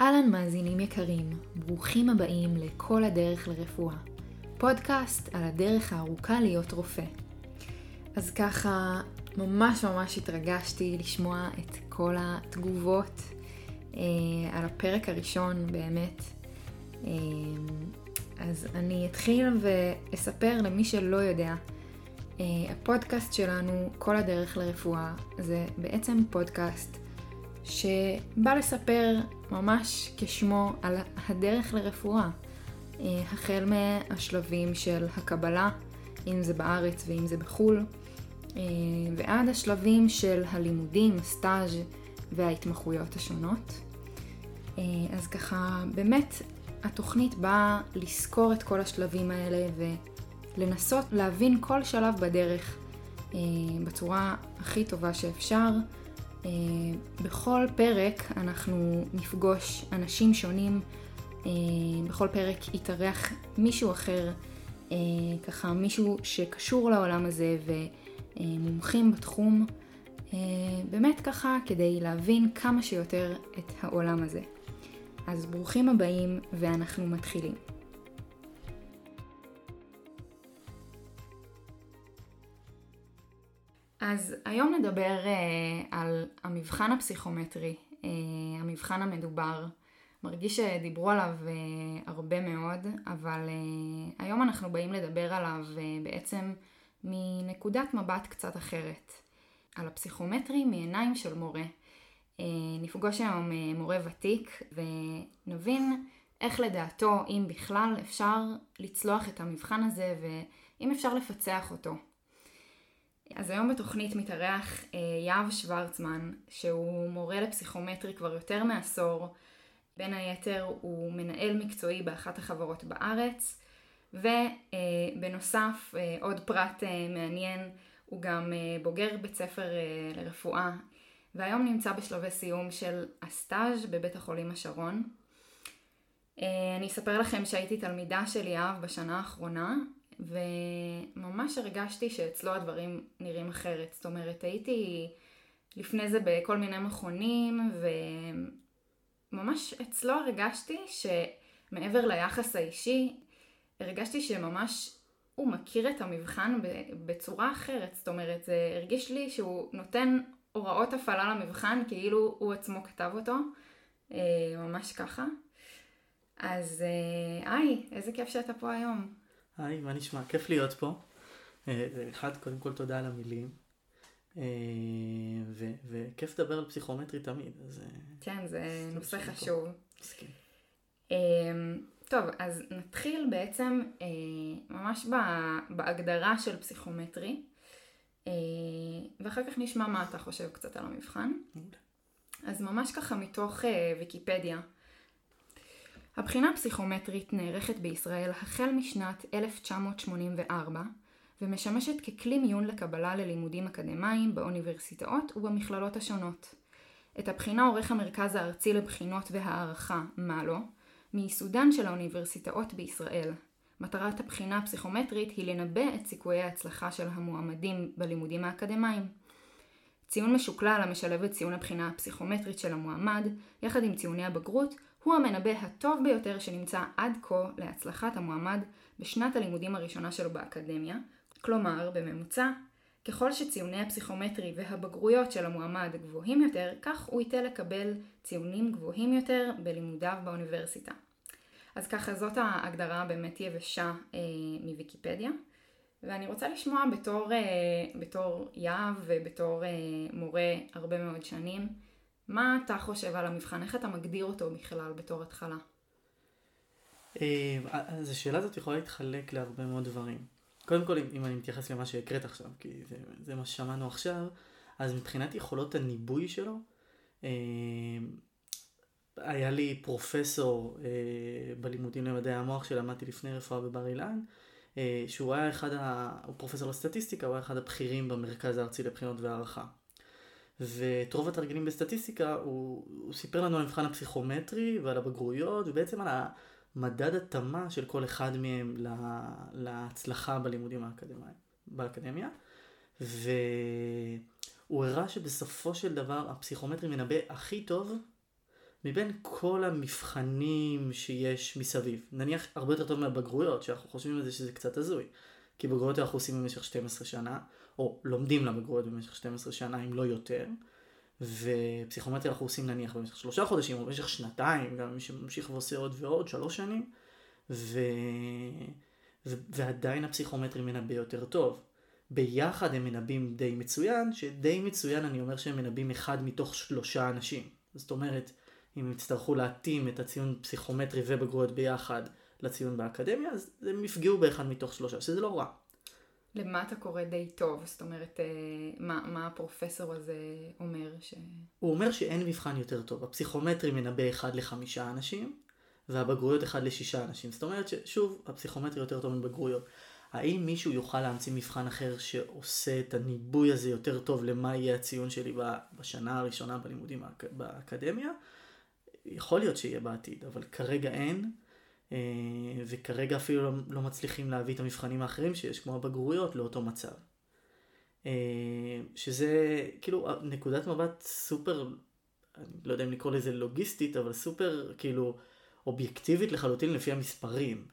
אהלן מאזינים יקרים, ברוכים הבאים לכל הדרך לרפואה, פודקאסט על הדרך הארוכה להיות רופא. אז ככה, ממש ממש התרגשתי לשמוע את כל התגובות אה, על הפרק הראשון באמת. אה, אז אני אתחיל ואספר למי שלא יודע, אה, הפודקאסט שלנו, כל הדרך לרפואה, זה בעצם פודקאסט שבא לספר ממש כשמו על הדרך לרפואה, אה, החל מהשלבים של הקבלה, אם זה בארץ ואם זה בחו"ל, אה, ועד השלבים של הלימודים, הסטאז' וההתמחויות השונות. אה, אז ככה, באמת התוכנית באה לסקור את כל השלבים האלה ולנסות להבין כל שלב בדרך בצורה הכי טובה שאפשר. אה, בכל פרק אנחנו נפגוש אנשים שונים, אה, בכל פרק יתארח מישהו אחר, אה, ככה מישהו שקשור לעולם הזה ומומחים בתחום, באמת ככה כדי להבין כמה שיותר את העולם הזה. אז ברוכים הבאים ואנחנו מתחילים. אז היום נדבר uh, על המבחן הפסיכומטרי, uh, המבחן המדובר. מרגיש שדיברו עליו uh, הרבה מאוד, אבל uh, היום אנחנו באים לדבר עליו uh, בעצם מנקודת מבט קצת אחרת. על הפסיכומטרי מעיניים של מורה. Uh, נפגוש היום uh, מורה ותיק ונבין איך לדעתו, אם בכלל, אפשר לצלוח את המבחן הזה ואם אפשר לפצח אותו. אז היום בתוכנית מתארח אה, יהב שוורצמן, שהוא מורה לפסיכומטרי כבר יותר מעשור. בין היתר הוא מנהל מקצועי באחת החברות בארץ, ובנוסף, אה, עוד פרט אה, מעניין, הוא גם אה, בוגר בית ספר אה, לרפואה, והיום נמצא בשלבי סיום של הסטאז' בבית החולים השרון. אה, אני אספר לכם שהייתי תלמידה של יהב בשנה האחרונה, וממש הרגשתי שאצלו הדברים נראים אחרת. זאת אומרת, הייתי לפני זה בכל מיני מכונים, וממש אצלו הרגשתי שמעבר ליחס האישי, הרגשתי שממש הוא מכיר את המבחן בצורה אחרת. זאת אומרת, זה הרגיש לי שהוא נותן הוראות הפעלה למבחן כאילו הוא עצמו כתב אותו, אה, ממש ככה. אז אה, היי, איזה כיף שאתה פה היום. היי, מה נשמע? כיף להיות פה. אה, אחד, קודם כל תודה על המילים. אה, וכיף לדבר על פסיכומטרי תמיד, אז... אה, כן, זה נושא חשוב. טוב, אז נתחיל בעצם ממש בהגדרה של פסיכומטרי, ואחר כך נשמע מה אתה חושב קצת על המבחן. אז ממש ככה מתוך ויקיפדיה. הבחינה הפסיכומטרית נערכת בישראל החל משנת 1984 ומשמשת ככלי מיון לקבלה ללימודים אקדמיים באוניברסיטאות ובמכללות השונות. את הבחינה עורך המרכז הארצי לבחינות והערכה, מאלו, מייסודן של האוניברסיטאות בישראל. מטרת הבחינה הפסיכומטרית היא לנבא את סיכויי ההצלחה של המועמדים בלימודים האקדמיים. ציון משוקלל המשלב את ציון הבחינה הפסיכומטרית של המועמד, יחד עם ציוני הבגרות, הוא המנבא הטוב ביותר שנמצא עד כה להצלחת המועמד בשנת הלימודים הראשונה שלו באקדמיה, כלומר, בממוצע, ככל שציוני הפסיכומטרי והבגרויות של המועמד גבוהים יותר, כך הוא ייתה לקבל ציונים גבוהים יותר בלימודיו באוניברסיטה. אז ככה זאת ההגדרה הבאמת יבשה אה, מוויקיפדיה. ואני רוצה לשמוע בתור, אה, בתור יהב ובתור אה, מורה הרבה מאוד שנים, מה אתה חושב על המבחן? איך אתה מגדיר אותו בכלל בתור התחלה? אה, אז השאלה הזאת יכולה להתחלק להרבה מאוד דברים. קודם כל, אם אני מתייחס למה שהקראת עכשיו, כי זה, זה מה ששמענו עכשיו, אז מבחינת יכולות הניבוי שלו, אה, היה לי פרופסור אה, בלימודים למדעי המוח שלמדתי לפני רפואה בבר אילן, שהוא היה אחד, ה... הוא פרופסור לסטטיסטיקה, הוא היה אחד הבכירים במרכז הארצי לבחינות והערכה. ואת רוב התרגילים בסטטיסטיקה הוא, הוא סיפר לנו על המבחן הפסיכומטרי ועל הבגרויות ובעצם על המדד התאמה של כל אחד מהם לה, להצלחה בלימודים האקדמיים, באקדמיה. והוא הראה שבסופו של דבר הפסיכומטרי מנבא הכי טוב מבין כל המבחנים שיש מסביב, נניח הרבה יותר טוב מהבגרויות, שאנחנו חושבים על זה שזה קצת הזוי, כי בגרויות אנחנו עושים במשך 12 שנה, או לומדים לבגרויות במשך 12 שנה אם לא יותר, ופסיכומטריה אנחנו עושים נניח במשך שלושה חודשים או במשך שנתיים, גם מי שממשיך ועושה עוד ועוד, שלוש שנים, ו... ו... ועדיין הפסיכומטרי מנבא יותר טוב. ביחד הם מנבאים די מצוין, שדי מצוין אני אומר שהם מנבאים אחד מתוך שלושה אנשים. זאת אומרת, אם הם יצטרכו להתאים את הציון פסיכומטרי ובגרויות ביחד לציון באקדמיה, אז הם יפגעו באחד מתוך שלושה, שזה לא רע. למה אתה קורא די טוב? זאת אומרת, אה, מה, מה הפרופסור הזה אומר? ש... הוא אומר שאין מבחן יותר טוב. הפסיכומטרי מנבא אחד לחמישה אנשים, והבגרויות אחד לשישה אנשים. זאת אומרת ששוב, הפסיכומטרי יותר טוב מבגרויות. האם מישהו יוכל להמציא מבחן אחר שעושה את הניבוי הזה יותר טוב למה יהיה הציון שלי בשנה הראשונה בלימודים באקדמיה? יכול להיות שיהיה בעתיד, אבל כרגע אין. אה, וכרגע אפילו לא, לא מצליחים להביא את המבחנים האחרים שיש, כמו הבגרויות, לאותו מצב. אה, שזה כאילו נקודת מבט סופר, אני לא יודע אם לקרוא לזה לוגיסטית, אבל סופר כאילו אובייקטיבית לחלוטין לפי המספרים.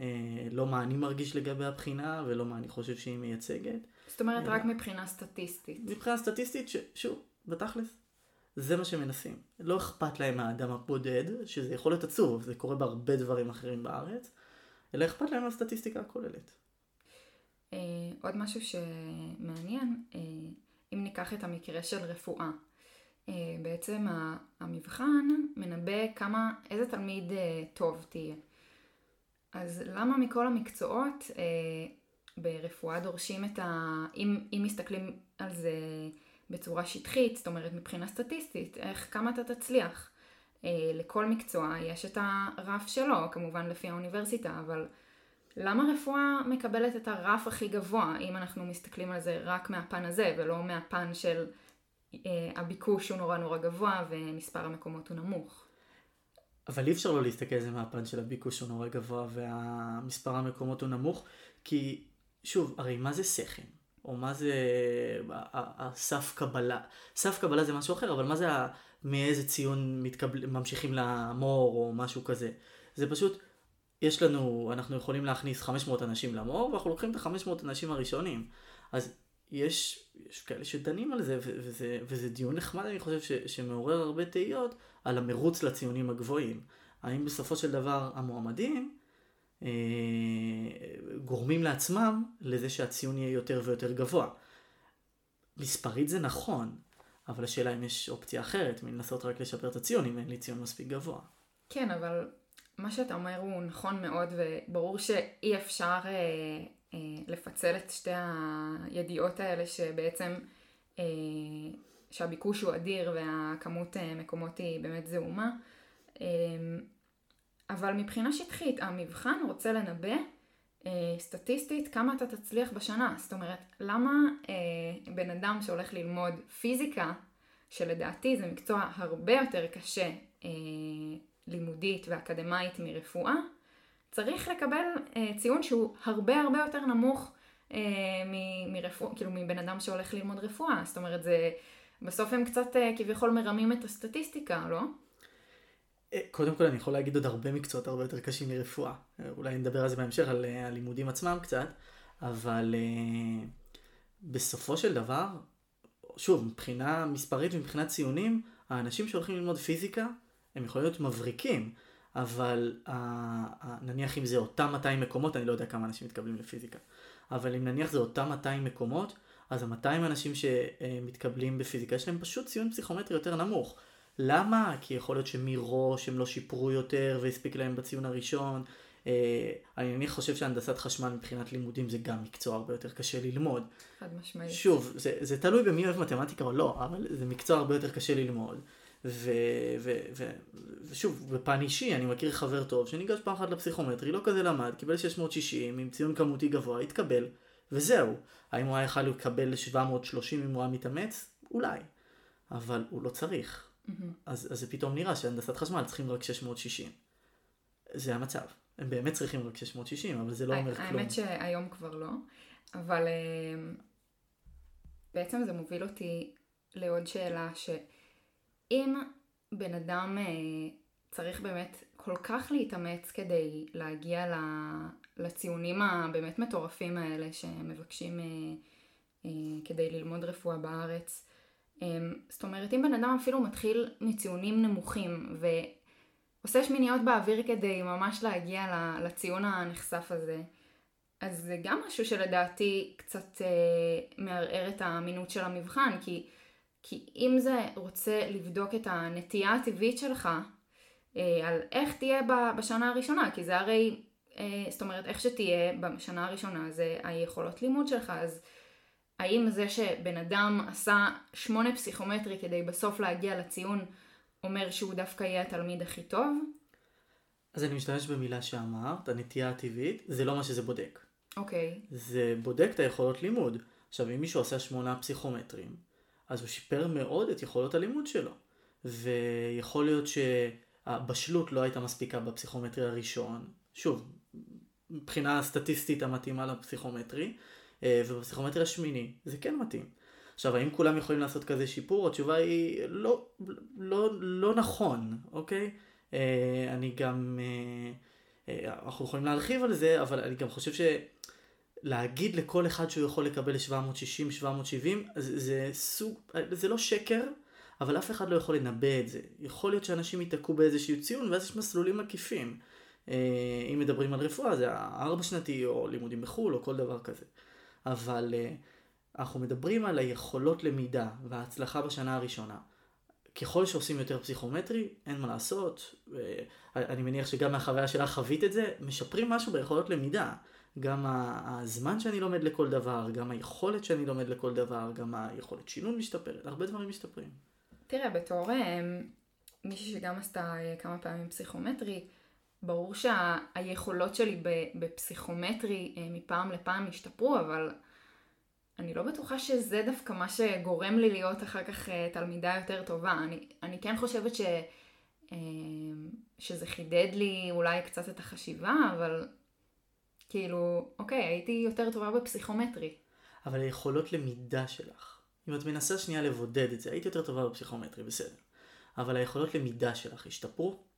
אה, לא מה אני מרגיש לגבי הבחינה ולא מה אני חושב שהיא מייצגת. זאת אומרת רק מבחינה סטטיסטית. מבחינה סטטיסטית, ששוב, בתכלס, זה מה שמנסים. לא אכפת להם מהאדם הבודד, שזה יכול להיות עצוב, זה קורה בהרבה דברים אחרים בארץ, אלא אכפת להם מהסטטיסטיקה הכוללת. Uh, עוד משהו שמעניין, uh, אם ניקח את המקרה של רפואה, uh, בעצם המבחן מנבא כמה, איזה תלמיד טוב תהיה. אז למה מכל המקצועות ברפואה דורשים את ה... אם, אם מסתכלים על זה בצורה שטחית, זאת אומרת מבחינה סטטיסטית, איך, כמה אתה תצליח. אה, לכל מקצוע יש את הרף שלו, כמובן לפי האוניברסיטה, אבל למה רפואה מקבלת את הרף הכי גבוה, אם אנחנו מסתכלים על זה רק מהפן הזה, ולא מהפן של אה, הביקוש הוא נורא נורא גבוה ומספר המקומות הוא נמוך? אבל אי אפשר לא להסתכל על זה מהפן של הביקוש הוא נורא גבוה והמספר המקומות הוא נמוך, כי שוב, הרי מה זה סכם? או מה זה הסף קבלה. סף קבלה זה משהו אחר, אבל מה זה מאיזה ציון מתקבל, ממשיכים למור או משהו כזה. זה פשוט, יש לנו, אנחנו יכולים להכניס 500 אנשים למור, ואנחנו לוקחים את ה-500 אנשים הראשונים. אז יש, יש כאלה שדנים על זה, וזה, וזה דיון נחמד, אני חושב, ש, שמעורר הרבה תהיות על המרוץ לציונים הגבוהים. האם בסופו של דבר המועמדים גורמים לעצמם לזה שהציון יהיה יותר ויותר גבוה. מספרית זה נכון, אבל השאלה אם יש אופציה אחרת מלנסות רק לשפר את הציון אם אין לי ציון מספיק גבוה. כן, אבל מה שאתה אומר הוא נכון מאוד וברור שאי אפשר אה, אה, לפצל את שתי הידיעות האלה שבעצם אה, שהביקוש הוא אדיר והכמות אה, מקומות היא באמת זעומה. אה, אבל מבחינה שטחית, המבחן רוצה לנבא אה, סטטיסטית כמה אתה תצליח בשנה. זאת אומרת, למה אה, בן אדם שהולך ללמוד פיזיקה, שלדעתי זה מקצוע הרבה יותר קשה אה, לימודית ואקדמאית מרפואה, צריך לקבל אה, ציון שהוא הרבה הרבה יותר נמוך אה, מרפואה, כאילו מבן אדם שהולך ללמוד רפואה. זאת אומרת, זה, בסוף הם קצת אה, כביכול מרמים את הסטטיסטיקה, לא? אה, קודם כל אני יכול להגיד עוד הרבה מקצועות הרבה יותר קשים מרפואה. אה, אולי נדבר על זה בהמשך, על אה, הלימודים עצמם קצת, אבל בסופו של דבר, שוב, מבחינה מספרית ומבחינת ציונים, האנשים שהולכים ללמוד פיזיקה, הם יכולים להיות מבריקים, אבל נניח אם זה אותם 200 מקומות, אני לא יודע כמה אנשים מתקבלים לפיזיקה, אבל אם נניח זה אותם 200 מקומות, אז ה-200 אנשים שמתקבלים בפיזיקה, יש להם פשוט ציון פסיכומטרי יותר נמוך. למה? כי יכול להיות שמראש הם לא שיפרו יותר והספיק להם בציון הראשון. אה, אני חושב שהנדסת חשמל מבחינת לימודים זה גם מקצוע הרבה יותר קשה ללמוד. חד משמעית. שוב, זה, זה תלוי במי אוהב מתמטיקה או לא, אבל זה מקצוע הרבה יותר קשה ללמוד. ו, ו, ו, ושוב, בפן אישי, אני מכיר חבר טוב שניגש פעם אחת לפסיכומטרי, לא כזה למד, קיבל 660 עם ציון כמותי גבוה, התקבל, וזהו. האם הוא היה יכול לקבל 730 אם הוא היה מתאמץ? אולי. אבל הוא לא צריך. Mm-hmm. אז, אז זה פתאום נראה שהנדסת חשמל צריכים רק 660. זה המצב. הם באמת צריכים רק 660, אבל זה לא אומר כלום. האמת שהיום כבר לא, אבל אמ, בעצם זה מוביל אותי לעוד שאלה, שאם בן אדם אה, צריך באמת כל כך להתאמץ כדי להגיע לציונים הבאמת מטורפים האלה שמבקשים כדי ללמוד רפואה בארץ. זאת אומרת, אם בן אדם אפילו מתחיל מציונים נמוכים ועושה שמיניות באוויר כדי ממש להגיע לציון הנחשף הזה, אז זה גם משהו שלדעתי קצת אה, מערער את האמינות של המבחן, כי, כי אם זה רוצה לבדוק את הנטייה הטבעית שלך, אה, על איך תהיה בשנה הראשונה, כי זה הרי, אה, זאת אומרת, איך שתהיה בשנה הראשונה זה היכולות לימוד שלך, אז האם זה שבן אדם עשה שמונה פסיכומטרי כדי בסוף להגיע לציון, אומר שהוא דווקא יהיה התלמיד הכי טוב? אז אני משתמש במילה שאמרת, הנטייה הטבעית, זה לא מה שזה בודק. אוקיי. Okay. זה בודק את היכולות לימוד. עכשיו, אם מישהו עשה שמונה פסיכומטרים, אז הוא שיפר מאוד את יכולות הלימוד שלו. ויכול להיות שהבשלות לא הייתה מספיקה בפסיכומטרי הראשון. שוב, מבחינה סטטיסטית המתאימה לפסיכומטרי, ובפסיכומטרי השמיני זה כן מתאים. עכשיו, האם כולם יכולים לעשות כזה שיפור? התשובה היא לא, לא, לא נכון, אוקיי? אה, אני גם, אה, אנחנו יכולים להרחיב על זה, אבל אני גם חושב ש... להגיד לכל אחד שהוא יכול לקבל 760, 770, זה, זה סוג, זה לא שקר, אבל אף אחד לא יכול לנבא את זה. יכול להיות שאנשים ייתקעו באיזשהו ציון, ואז יש מסלולים עקיפים. אם מדברים על רפואה, זה ארבע שנתי, או לימודים בחו"ל, או כל דבר כזה. אבל אנחנו מדברים על היכולות למידה וההצלחה בשנה הראשונה. ככל שעושים יותר פסיכומטרי, אין מה לעשות, אני מניח שגם מהחוויה שלך חווית את זה, משפרים משהו ביכולות למידה. גם הזמן שאני לומד לכל דבר, גם היכולת שאני לומד לכל דבר, גם היכולת שינון משתפרת, הרבה דברים משתפרים. תראה, בתור מישהי שגם עשתה אה, כמה פעמים פסיכומטרי, ברור שהיכולות שלי בפסיכומטרי אה, מפעם לפעם השתפרו, אבל אני לא בטוחה שזה דווקא מה שגורם לי להיות אחר כך אה, תלמידה יותר טובה. אני, אני כן חושבת ש, אה, שזה חידד לי אולי קצת את החשיבה, אבל כאילו, אוקיי, הייתי יותר טובה בפסיכומטרי. אבל היכולות למידה שלך, אם את מנסה שנייה לבודד את זה, הייתי יותר טובה בפסיכומטרי, בסדר. אבל היכולות למידה שלך השתפרו?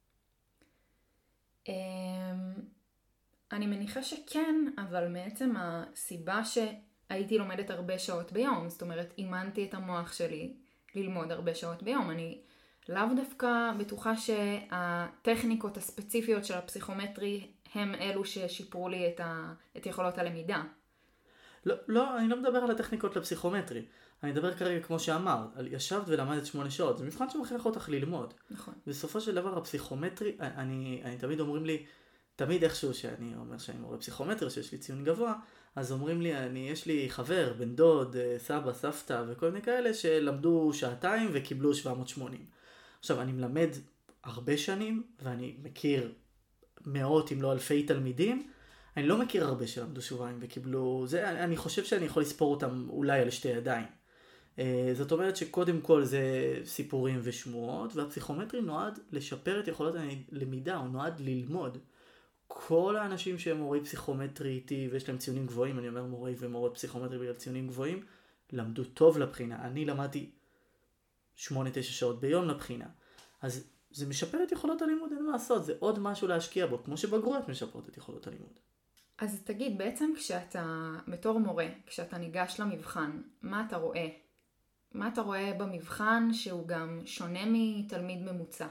אמ, אני מניחה שכן, אבל מעצם הסיבה שהייתי לומדת הרבה שעות ביום, זאת אומרת, אימנתי את המוח שלי ללמוד הרבה שעות ביום. אני לאו דווקא בטוחה שהטכניקות הספציפיות של הפסיכומטרי הם אלו ששיפרו לי את, ה... את יכולות הלמידה. לא, לא, אני לא מדבר על הטכניקות לפסיכומטרי. אני מדבר כרגע כמו שאמרת, על ישבת ולמדת שמונה שעות, זה מבחן שמכריח אותך ללמוד. נכון. בסופו של דבר הפסיכומטרי, אני, אני תמיד אומרים לי, תמיד איכשהו שאני אומר שאני מורה פסיכומטרי, שיש לי ציון גבוה, אז אומרים לי, אני, יש לי חבר, בן דוד, אה, סבא, סבתא וכל מיני כאלה שלמדו שעתיים וקיבלו 780. עכשיו, אני מלמד הרבה שנים, ואני מכיר מאות אם לא אלפי תלמידים, אני לא מכיר הרבה שלמדו שבועיים וקיבלו, זה, אני חושב שאני יכול לספור אותם אולי על שתי ידיים. אה, זאת אומרת שקודם כל זה סיפורים ושמועות, והפסיכומטרי נועד לשפר את יכולות הלמידה, הוא נועד ללמוד. כל האנשים שהם מורי פסיכומטרי איתי ויש להם ציונים גבוהים, אני אומר מורי ומורות פסיכומטרי בגלל ציונים גבוהים, למדו טוב לבחינה. אני למדתי 8-9 שעות ביום לבחינה. אז זה משפר את יכולות הלימוד, אין מה לעשות, זה עוד משהו להשקיע בו, כמו שבגרויות משפרות את יכולות הלימוד. אז תגיד, בעצם כשאתה, בתור מורה, כשאתה ניגש למבחן, מה אתה רואה? מה אתה רואה במבחן שהוא גם שונה מתלמיד ממוצע?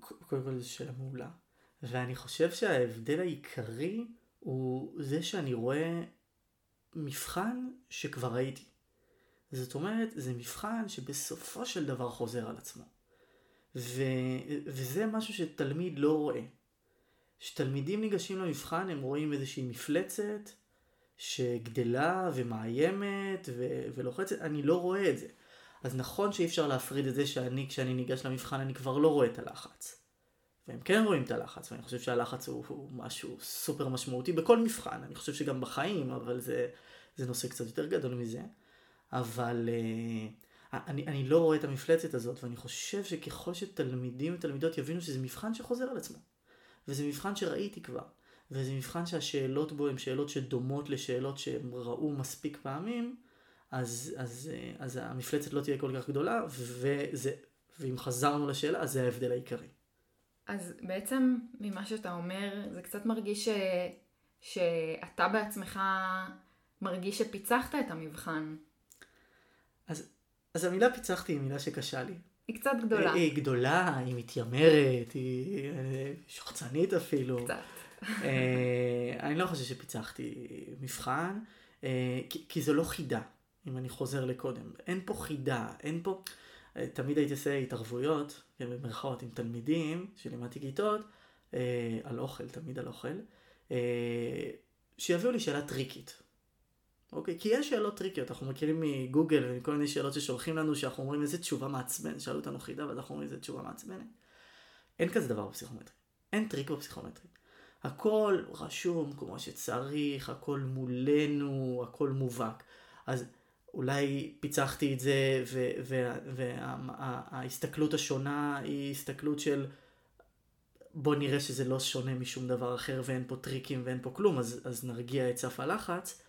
קודם כל זו שאלה מעולה. ואני חושב שההבדל העיקרי הוא זה שאני רואה מבחן שכבר ראיתי. זאת אומרת, זה מבחן שבסופו של דבר חוזר על עצמו. ו... וזה משהו שתלמיד לא רואה. כשתלמידים ניגשים למבחן הם רואים איזושהי מפלצת שגדלה ומאיימת ו- ולוחצת, אני לא רואה את זה. אז נכון שאי אפשר להפריד את זה שאני, כשאני ניגש למבחן, אני כבר לא רואה את הלחץ. והם כן רואים את הלחץ, ואני חושב שהלחץ הוא, הוא משהו סופר משמעותי בכל מבחן, אני חושב שגם בחיים, אבל זה, זה נושא קצת יותר גדול מזה. אבל uh, אני, אני לא רואה את המפלצת הזאת, ואני חושב שככל שתלמידים ותלמידות יבינו שזה מבחן שחוזר על עצמו, וזה מבחן שראיתי כבר, וזה מבחן שהשאלות בו הן שאלות שדומות לשאלות שהם ראו מספיק פעמים, אז, אז, אה, אז המפלצת לא תהיה כל כך גדולה, וזה, ואם חזרנו לשאלה, אז זה ההבדל העיקרי. אז בעצם ממה שאתה אומר, זה קצת מרגיש ש... שאתה בעצמך מרגיש שפיצחת את המבחן. אז, אז המילה פיצחתי היא מילה שקשה לי. היא קצת גדולה. היא, היא גדולה, היא מתיימרת, היא אה, שוחצנית אפילו. קצת. אה, אני לא חושב שפיצחתי מבחן, אה, כי, כי זו לא חידה, אם אני חוזר לקודם. אין פה חידה, אין פה... תמיד הייתי עושה התערבויות, כן, במרכאות, עם תלמידים שלימדתי כיתות, על אוכל, תמיד על אוכל, שיביאו לי שאלה טריקית. אוקיי? כי יש שאלות טריקיות, אנחנו מכירים מגוגל ומכל מיני שאלות ששולחים לנו, שאנחנו אומרים איזה תשובה מעצבנת, שאלו אותנו חידה ואז אנחנו אומרים איזה תשובה מעצבנת. אין כזה דבר בפסיכומטרי. אין טריק בפסיכומטרי. הכל רשום כמו שצריך, הכל מולנו, הכל מובהק. אז אולי פיצחתי את זה, וההסתכלות השונה היא הסתכלות של בוא נראה שזה לא שונה משום דבר אחר ואין פה טריקים ואין פה כלום, אז, אז נרגיע את סף הלחץ.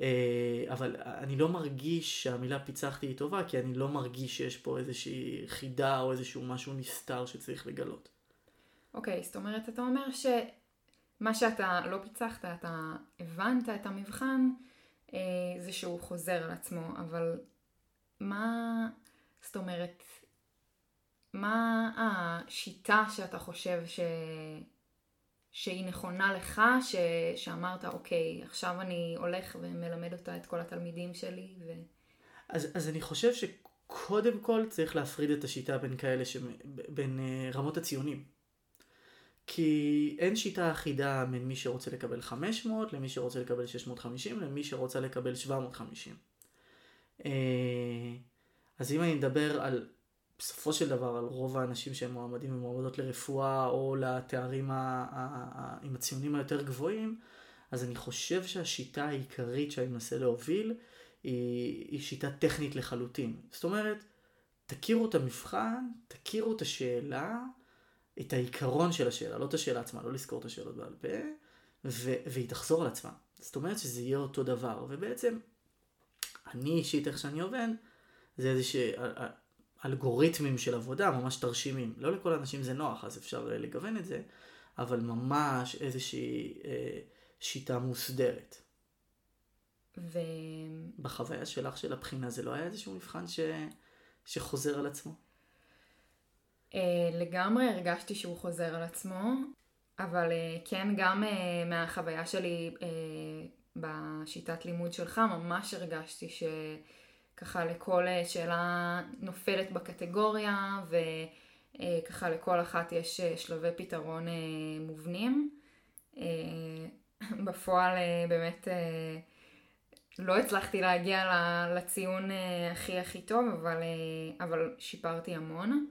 אה, אבל אני לא מרגיש שהמילה פיצחתי היא טובה, כי אני לא מרגיש שיש פה איזושהי חידה או איזשהו משהו נסתר שצריך לגלות. אוקיי, okay, זאת אומרת, אתה אומר שמה שאתה לא פיצחת, אתה הבנת את המבחן, אה, זה שהוא חוזר על עצמו, אבל מה, זאת אומרת, מה השיטה שאתה חושב ש... שהיא נכונה לך, ש... שאמרת, אוקיי, עכשיו אני הולך ומלמד אותה את כל התלמידים שלי. ו... אז, אז אני חושב שקודם כל צריך להפריד את השיטה בין כאלה, ש... בין uh, רמות הציונים. כי אין שיטה אחידה בין מי שרוצה לקבל 500 למי שרוצה לקבל 650 למי שרוצה לקבל 750. Uh, אז אם אני מדבר על בסופו של דבר על רוב האנשים שהם מועמדים ומועמדות לרפואה או לתארים ה- ה- ה- עם הציונים היותר גבוהים, אז אני חושב שהשיטה העיקרית שאני מנסה להוביל היא, היא שיטה טכנית לחלוטין. זאת אומרת, תכירו את המבחן, תכירו את השאלה, את העיקרון של השאלה, לא את השאלה עצמה, לא לזכור את השאלות בעל פה, ו- והיא תחזור על עצמה. זאת אומרת שזה יהיה אותו דבר, ובעצם אני אישית איך שאני עובד, זה איזושהי אלגוריתמים של עבודה, ממש תרשימים. לא לכל האנשים זה נוח, אז אפשר אה, לגוון את זה, אבל ממש איזושהי אה, שיטה מוסדרת. ו... בחוויה שלך של הבחינה זה לא היה איזשהו מבחן ש... שחוזר על עצמו? אה, לגמרי הרגשתי שהוא חוזר על עצמו, אבל אה, כן גם אה, מהחוויה שלי בשיטת לימוד שלך ממש הרגשתי ש... ככה לכל שאלה נופלת בקטגוריה וככה לכל אחת יש שלבי פתרון מובנים. בפועל באמת לא הצלחתי להגיע לציון הכי הכי טוב, אבל, אבל שיפרתי המון.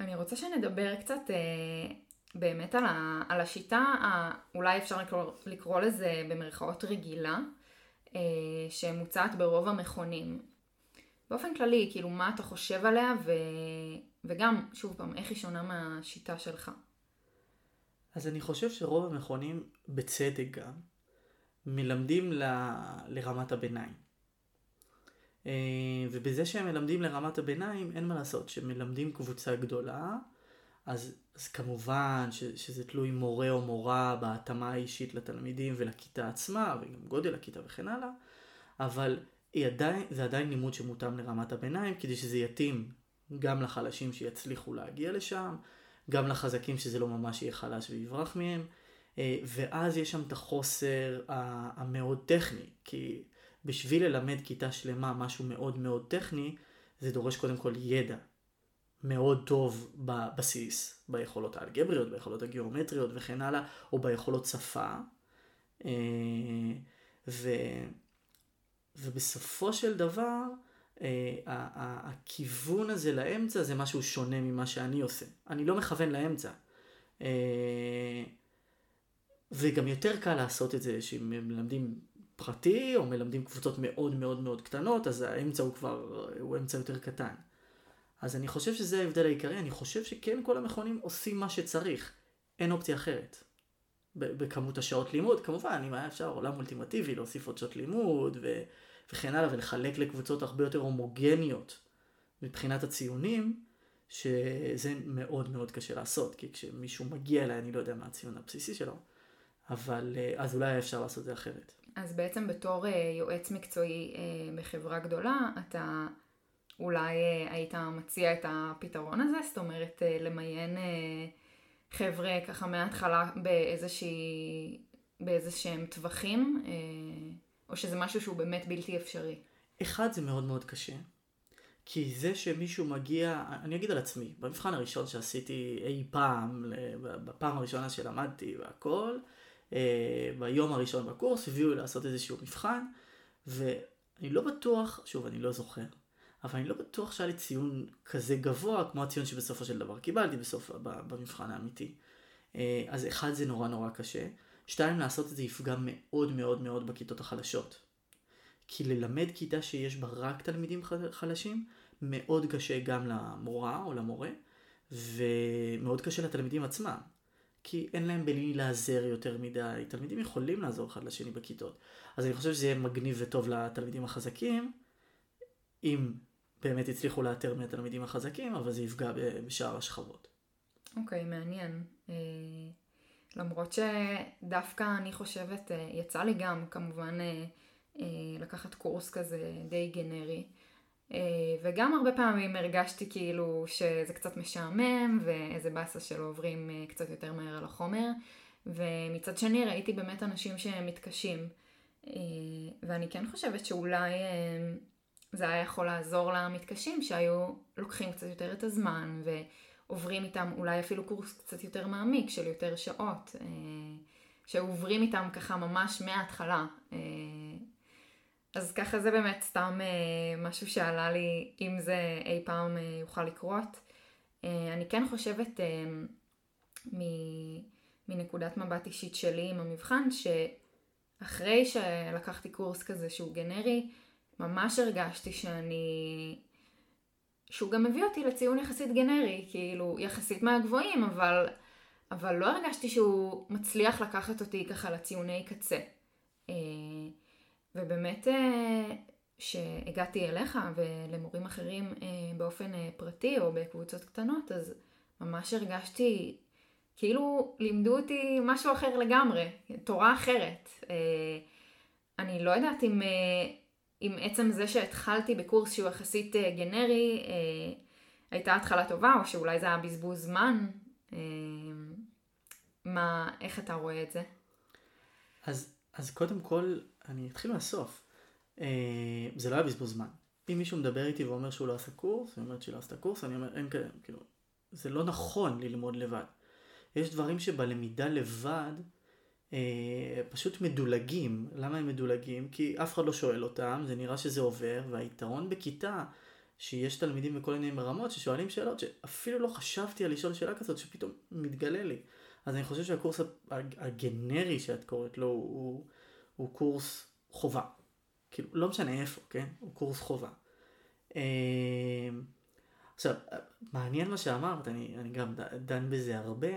אני רוצה שנדבר קצת באמת על, השיטה, אולי אפשר לקרוא, לקרוא לזה במרכאות רגילה, אה, שמוצעת ברוב המכונים. באופן כללי, כאילו, מה אתה חושב עליה, ו... וגם, שוב פעם, איך היא שונה מהשיטה שלך? אז אני חושב שרוב המכונים, בצדק גם, מלמדים ל... לרמת הביניים. אה, ובזה שהם מלמדים לרמת הביניים, אין מה לעשות, שמלמדים קבוצה גדולה, אז, אז כמובן ש, שזה תלוי מורה או מורה בהתאמה האישית לתלמידים ולכיתה עצמה, וגם גודל הכיתה וכן הלאה, אבל עדיין, זה עדיין לימוד שמותאם לרמת הביניים, כדי שזה יתאים גם לחלשים שיצליחו להגיע לשם, גם לחזקים שזה לא ממש יהיה חלש ויברח מהם, אה, ואז יש שם את החוסר המאוד טכני, כי בשביל ללמד כיתה שלמה משהו מאוד מאוד טכני, זה דורש קודם כל ידע. מאוד טוב בבסיס, ביכולות האלגבריות, ביכולות הגיאומטריות וכן הלאה, או ביכולות שפה. אה, ו, ובסופו של דבר, אה, הכיוון הזה לאמצע זה משהו שונה ממה שאני עושה. אני לא מכוון לאמצע. אה, וגם יותר קל לעשות את זה שאם מלמדים פרטי או מלמדים קבוצות מאוד מאוד מאוד קטנות, אז האמצע הוא כבר, הוא אמצע יותר קטן. אז אני חושב שזה ההבדל העיקרי, אני חושב שכן כל המכונים עושים מה שצריך, אין אופציה אחרת. בכמות השעות לימוד, כמובן, אם היה אפשר עולם אולטימטיבי, להוסיף עוד שעות לימוד ו, וכן הלאה, ולחלק לקבוצות הרבה יותר הומוגניות מבחינת הציונים, שזה מאוד מאוד קשה לעשות, כי כשמישהו מגיע אליי, אני לא יודע מה הציון הבסיסי שלו, אבל אה, אז אולי אפשר לעשות את זה אחרת. אז בעצם בתור אה, יועץ מקצועי אה, בחברה גדולה, אתה אולי היית מציע את הפתרון הזה? זאת אומרת, למיין חבר'ה ככה מההתחלה באיזה שהם טווחים, או שזה משהו שהוא באמת בלתי אפשרי? אחד, זה מאוד מאוד קשה. כי זה שמישהו מגיע, אני אגיד על עצמי, במבחן הראשון שעשיתי אי פעם, בפעם הראשונה שלמדתי והכל, אה, ביום הראשון בקורס, הביאו לי לעשות איזשהו מבחן, ואני לא בטוח, שוב, אני לא זוכר, אבל אני לא בטוח שהיה לי ציון כזה גבוה כמו הציון שבסופו של דבר קיבלתי בסוף, במבחן האמיתי. אה, אז אחד, זה נורא נורא קשה. שתיים, לעשות את זה יפגע מאוד מאוד מאוד בכיתות החלשות. כי ללמד כיתה שיש בה רק תלמידים חלשים, מאוד קשה גם למורה או למורה, ומאוד קשה לתלמידים עצמם. כי אין להם בלי להיעזר יותר מדי. תלמידים יכולים לעזור אחד לשני בכיתות. אז אני חושב שזה יהיה מגניב וטוב לתלמידים החזקים, אם באמת יצליחו לאתר מהתלמידים החזקים, אבל זה יפגע בשאר השכבות. אוקיי, okay, מעניין. אה, למרות שדווקא אני חושבת, אה, יצא לי גם כמובן אה, לקחת קורס כזה די גנרי. אה, וגם הרבה פעמים הרגשתי כאילו שזה קצת משעמם ואיזה באסה שלא עוברים אה, קצת יותר מהר על החומר. ומצד שני ראיתי באמת אנשים שמתקשים. אה, ואני כן חושבת שאולי זה היה יכול לעזור למתקשים שהיו לוקחים קצת יותר את הזמן ועוברים איתם אולי אפילו קורס קצת יותר מעמיק של יותר שעות. שעוברים איתם ככה ממש מההתחלה. אז ככה זה באמת סתם אה, משהו שעלה לי אם זה אי פעם אה, יוכל לקרות. אה, אני כן חושבת אה, מנקודת מבט אישית שלי עם המבחן, שאחרי שלקחתי קורס כזה שהוא גנרי, ממש הרגשתי שאני... שהוא גם מביא אותי לציון יחסית גנרי, כאילו יחסית מהגבוהים, אבל, אבל לא הרגשתי שהוא מצליח לקחת אותי ככה לציוני קצה. אה, ובאמת אה, אליך ולמורים אחרים אה, באופן אה, פרטי או בקבוצות קטנות, אז ממש הרגשתי כאילו לימדו אותי משהו אחר לגמרי, תורה אחרת. אני לא יודעת אם, אם עצם זה שהתחלתי בקורס שהוא יחסית גנרי, הייתה התחלה טובה, או שאולי זה היה בזבוז זמן. מה, איך אתה רואה את זה? אז, אז קודם כל, אני אתחיל מהסוף. אה, זה לא היה בזבוז זמן. אם מישהו מדבר איתי ואומר שהוא לא עשה קורס, אני אומרת שהיא לא עשתה קורס, אני אומר, אין כאלה, כאילו, זה לא נכון ללמוד לבד. יש דברים שבלמידה לבד אה, פשוט מדולגים. למה הם מדולגים? כי אף אחד לא שואל אותם, זה נראה שזה עובר, והיתרון בכיתה, שיש תלמידים בכל מיני רמות ששואלים שאלות שאפילו לא חשבתי על לשאול שאלה כזאת, שפתאום מתגלה לי. אז אני חושב שהקורס הגנרי שאת קוראת לו הוא... הוא קורס חובה. כאילו, לא משנה איפה, כן? הוא קורס חובה. אמ, עכשיו, מעניין מה שאמרת, אני, אני גם דן בזה הרבה.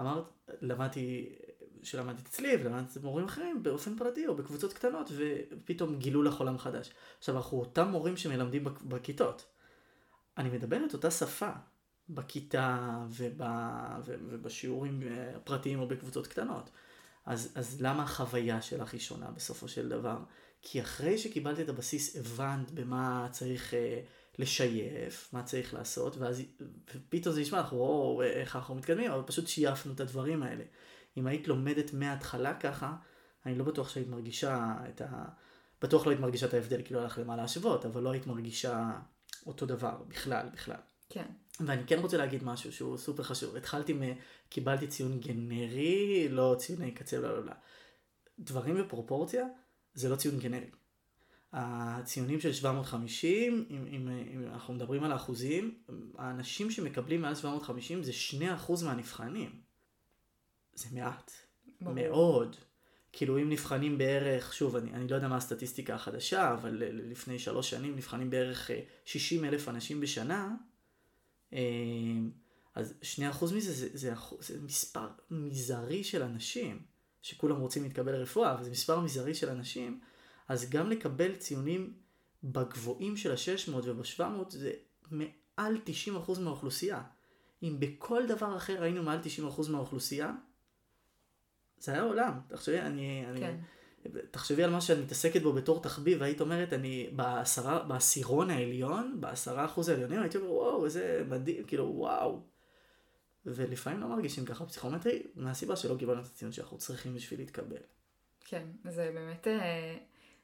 אמרת, למדתי, שלמדתי אצלי ולמדתי אצל מורים אחרים באופן פרטי או בקבוצות קטנות, ופתאום גילו לך עולם חדש. עכשיו, אנחנו אותם מורים שמלמדים בכיתות. אני מדבר את אותה שפה בכיתה וב, ובשיעורים הפרטיים או בקבוצות קטנות. אז, אז למה החוויה שלך היא שונה בסופו של דבר? כי אחרי שקיבלת את הבסיס הבנת במה צריך אה, לשייף, מה צריך לעשות, ואז פתאום זה נשמע לך, וואו, איך אנחנו מתקדמים, אבל פשוט שייפנו את הדברים האלה. אם היית לומדת מההתחלה ככה, אני לא בטוח שהיית מרגישה את ה... בטוח לא היית מרגישה את ההבדל, כאילו הלך למה להשוות, אבל לא היית מרגישה אותו דבר בכלל, בכלל. כן. ואני כן רוצה להגיד משהו שהוא סופר חשוב. התחלתי מ... קיבלתי ציון גנרי, לא ציוני קצה, לא, לא, לא. דברים בפרופורציה זה לא ציון גנרי. הציונים של 750, אם, אם, אם אנחנו מדברים על האחוזים, האנשים שמקבלים מעל 750 זה 2% מהנבחנים. זה מעט. ברור. מאוד. כאילו אם נבחנים בערך, שוב, אני, אני לא יודע מה הסטטיסטיקה החדשה, אבל לפני שלוש שנים נבחנים בערך 60 אה, אלף אנשים בשנה, אז שני אחוז מזה זה, זה, זה, זה מספר מזערי של אנשים, שכולם רוצים להתקבל לרפואה, אבל זה מספר מזערי של אנשים, אז גם לקבל ציונים בגבוהים של ה-600 וב-700 זה מעל 90% מהאוכלוסייה. אם בכל דבר אחר היינו מעל 90% מהאוכלוסייה, זה היה עולם. תחשבי, אני... אני כן. תחשבי על מה שאת מתעסקת בו בתור תחביב, והיית אומרת, אני בעשרה, בעשירון העליון, בעשרה אחוז העליונים, הייתי אומר, וואו, איזה מדהים, כאילו, וואו. ולפעמים לא מרגישים ככה פסיכומטרי, מהסיבה שלא קיבלנו את הציון שאנחנו צריכים בשביל להתקבל. כן, זה באמת אה,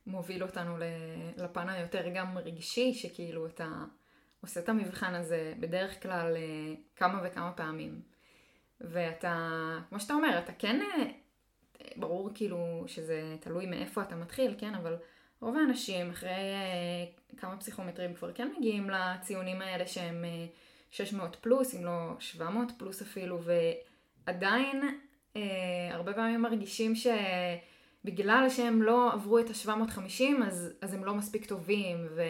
מוביל אותנו לפן היותר גם רגשי, שכאילו אתה עושה את המבחן הזה בדרך כלל אה, כמה וכמה פעמים. ואתה, כמו שאתה אומר, אתה כן, אה, ברור כאילו שזה תלוי מאיפה אתה מתחיל, כן, אבל רוב האנשים אחרי כמה פסיכומטרים כבר כן מגיעים לציונים האלה שהם 600 פלוס, אם לא 700 פלוס אפילו, ועדיין אה, הרבה פעמים מרגישים שבגלל שהם לא עברו את ה-750 אז, אז הם לא מספיק טובים, ו,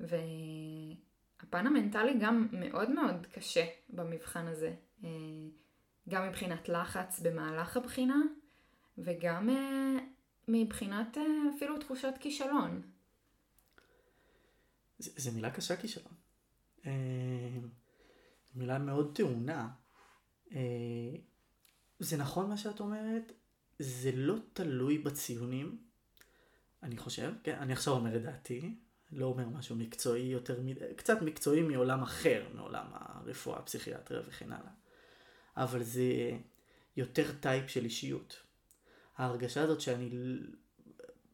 והפן המנטלי גם מאוד מאוד קשה במבחן הזה, אה, גם מבחינת לחץ במהלך הבחינה, וגם אה, מבחינת אה, אפילו תחושת כישלון. זה מילה קשה כישלון. אה, מילה מאוד טעונה. זה נכון מה שאת אומרת, זה לא תלוי בציונים, אני חושב, כן, אני עכשיו אומר את דעתי, לא אומר משהו מקצועי יותר, קצת מקצועי מעולם אחר, מעולם הרפואה, הפסיכיאטריה וכן הלאה, אבל זה יותר טייפ של אישיות. ההרגשה הזאת שאני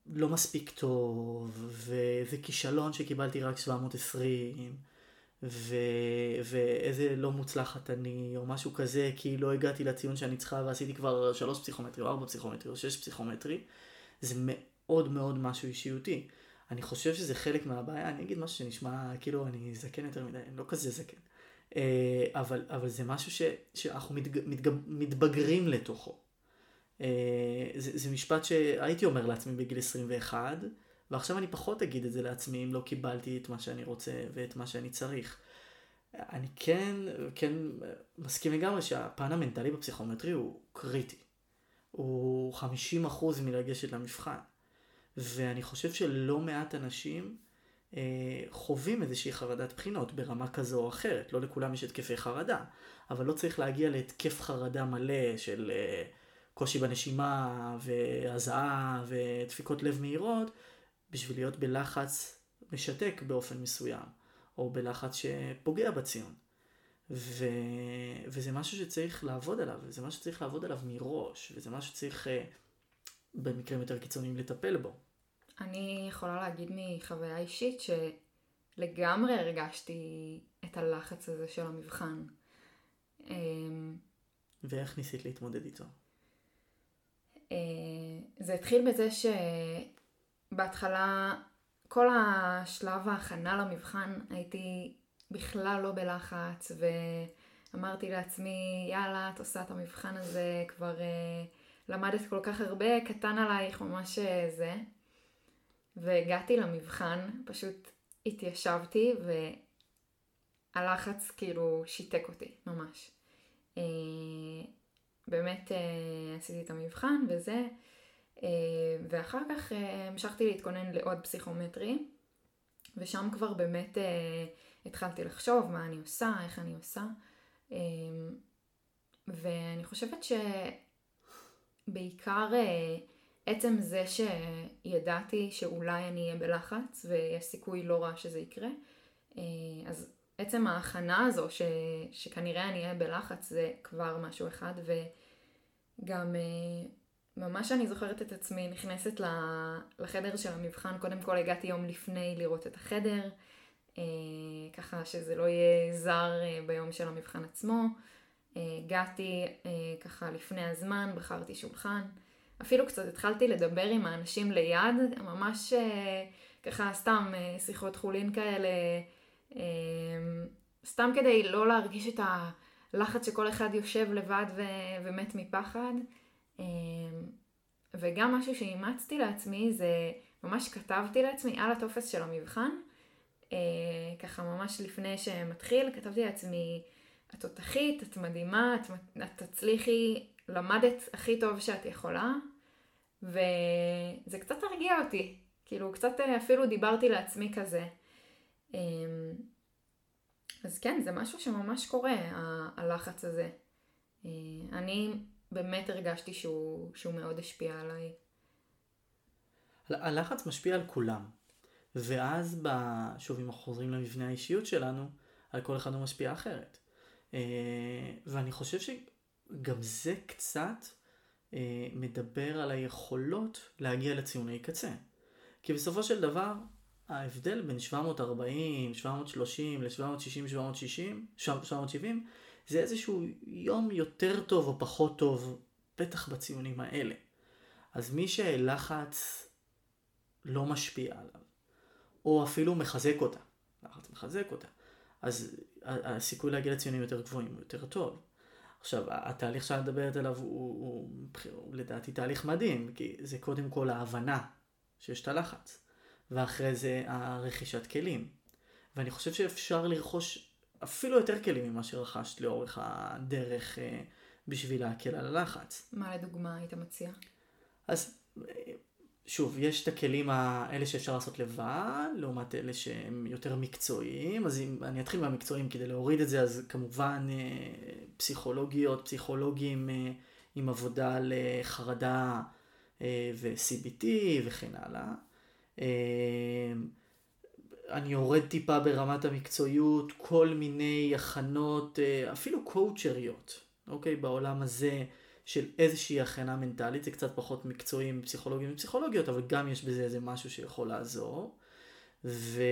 לא מספיק טוב, וזה כישלון שקיבלתי רק 720, ו... ואיזה לא מוצלחת אני, או משהו כזה, כי לא הגעתי לציון שאני צריכה ועשיתי כבר שלוש פסיכומטרי, או ארבע פסיכומטרי, או שש פסיכומטרי, זה מאוד מאוד משהו אישיותי. אני חושב שזה חלק מהבעיה, אני אגיד משהו שנשמע כאילו אני זקן יותר מדי, אני לא כזה זקן. אה, אבל, אבל זה משהו ש, שאנחנו מתג, מתג, מתבגרים לתוכו. אה, זה, זה משפט שהייתי אומר לעצמי בגיל 21, ועכשיו אני פחות אגיד את זה לעצמי אם לא קיבלתי את מה שאני רוצה ואת מה שאני צריך. אני כן, כן מסכים לגמרי שהפן המנטלי בפסיכומטרי הוא קריטי. הוא 50% מלגשת למבחן. ואני חושב שלא מעט אנשים אה, חווים איזושהי חרדת בחינות ברמה כזו או אחרת. לא לכולם יש התקפי חרדה, אבל לא צריך להגיע להתקף חרדה מלא של אה, קושי בנשימה והזעה ודפיקות לב מהירות, בשביל להיות בלחץ משתק באופן מסוים, או בלחץ שפוגע בציון. ו... וזה משהו שצריך לעבוד עליו, וזה משהו שצריך לעבוד עליו מראש, וזה משהו שצריך uh, במקרים יותר קיצוניים לטפל בו. אני יכולה להגיד מחוויה אישית שלגמרי הרגשתי את הלחץ הזה של המבחן. אמ, ואיך ניסית להתמודד איתו? אה, זה התחיל בזה ש... בהתחלה, כל השלב ההכנה למבחן הייתי בכלל לא בלחץ, ואמרתי לעצמי, יאללה, את עושה את המבחן הזה, כבר uh, למדת כל כך הרבה, קטן עלייך, ממש אה, זה. והגעתי למבחן, פשוט התיישבתי, והלחץ כאילו שיתק אותי, ממש. באמת uh, עשיתי את המבחן וזה. אה, ואחר כך אה, המשכתי להתכונן לעוד פסיכומטרי, ושם כבר באמת אה, התחלתי לחשוב מה אני עושה, איך אני עושה, ואני חושבת שבעיקר עצם זה שידעתי שאולי אני אהיה בלחץ ויש סיכוי לא רע שזה יקרה, אז עצם ההכנה הזו ש, שכנראה אני אהיה בלחץ זה כבר משהו אחד וגם ממש אני זוכרת את עצמי נכנסת לחדר של המבחן, קודם כל הגעתי יום לפני לראות את החדר, אה, ככה שזה לא יהיה זר אה, ביום של המבחן עצמו. אה, הגעתי ככה לפני הזמן, בחרתי שולחן. אפילו קצת התחלתי לדבר עם האנשים ליד, ממש ככה סתם שיחות חולין כאלה, סתם כדי לא להרגיש את הלחץ שכל אחד יושב לבד ו- ומת מפחד. אמ, וגם משהו שאימצתי לעצמי זה ממש כתבתי לעצמי על הטופס של המבחן, אה, ככה ממש לפני שמתחיל, כתבתי לעצמי את תותחית, את מדהימה, את, את תצליחי, למדת הכי טוב שאת יכולה, וזה קצת הרגיע אותי. כאילו, קצת אה, אפילו דיברתי לעצמי כזה. אמ, אז כן, זה משהו שממש קורה, הלחץ הזה. אה, אני באמת הרגשתי שהוא, שהוא מאוד השפיע עליי. הלחץ משפיע על כולם. ואז. שוב, אם אנחנו חוזרים למבנה האישיות שלנו, על כל אחד הוא משפיע אחרת. אה, ואני חושב שגם זה קצת אה, מדבר על היכולות להגיע לציוני קצה. כי בסופו של דבר, ההבדל בין 740, 730 ל-760, 760, 770, זה איזשהו יום יותר טוב או פחות טוב, בטח בציונים האלה. אז מי שלחץ לא משפיע עליו, או אפילו מחזק אותה, לחץ מחזק אותה, אז הסיכוי להגיע לציונים יותר גבוהים הוא יותר טוב. עכשיו, התהליך שאת מדברת עליו הוא, הוא, הוא, הוא לדעתי תהליך מדהים, כי זה קודם כל ההבנה שיש את הלחץ, ואחרי זה הרכישת כלים. ואני חושב שאפשר לרכוש אפילו יותר כלים ממה שרכשת לאורך הדרך אה, בשביל להקל על הלחץ. מה לדוגמה היית מציע? אז שוב, יש את הכלים האלה שאפשר לעשות לבד, לעומת אלה שהם יותר מקצועיים, אז אם אני אתחיל מהמקצועיים כדי להוריד את זה, אז כמובן אה, פסיכולוגיות, פסיכולוגים אה, עם עבודה לחרדה אה, ו-CBT וכן הלאה. אני יורד טיפה ברמת המקצועיות, כל מיני הכנות, אפילו קואוצ'ריות, אוקיי? בעולם הזה. של איזושהי הכנה מנטלית, זה קצת פחות מקצועי עם פסיכולוגים ופסיכולוגיות, אבל גם יש בזה איזה משהו שיכול לעזור. ו...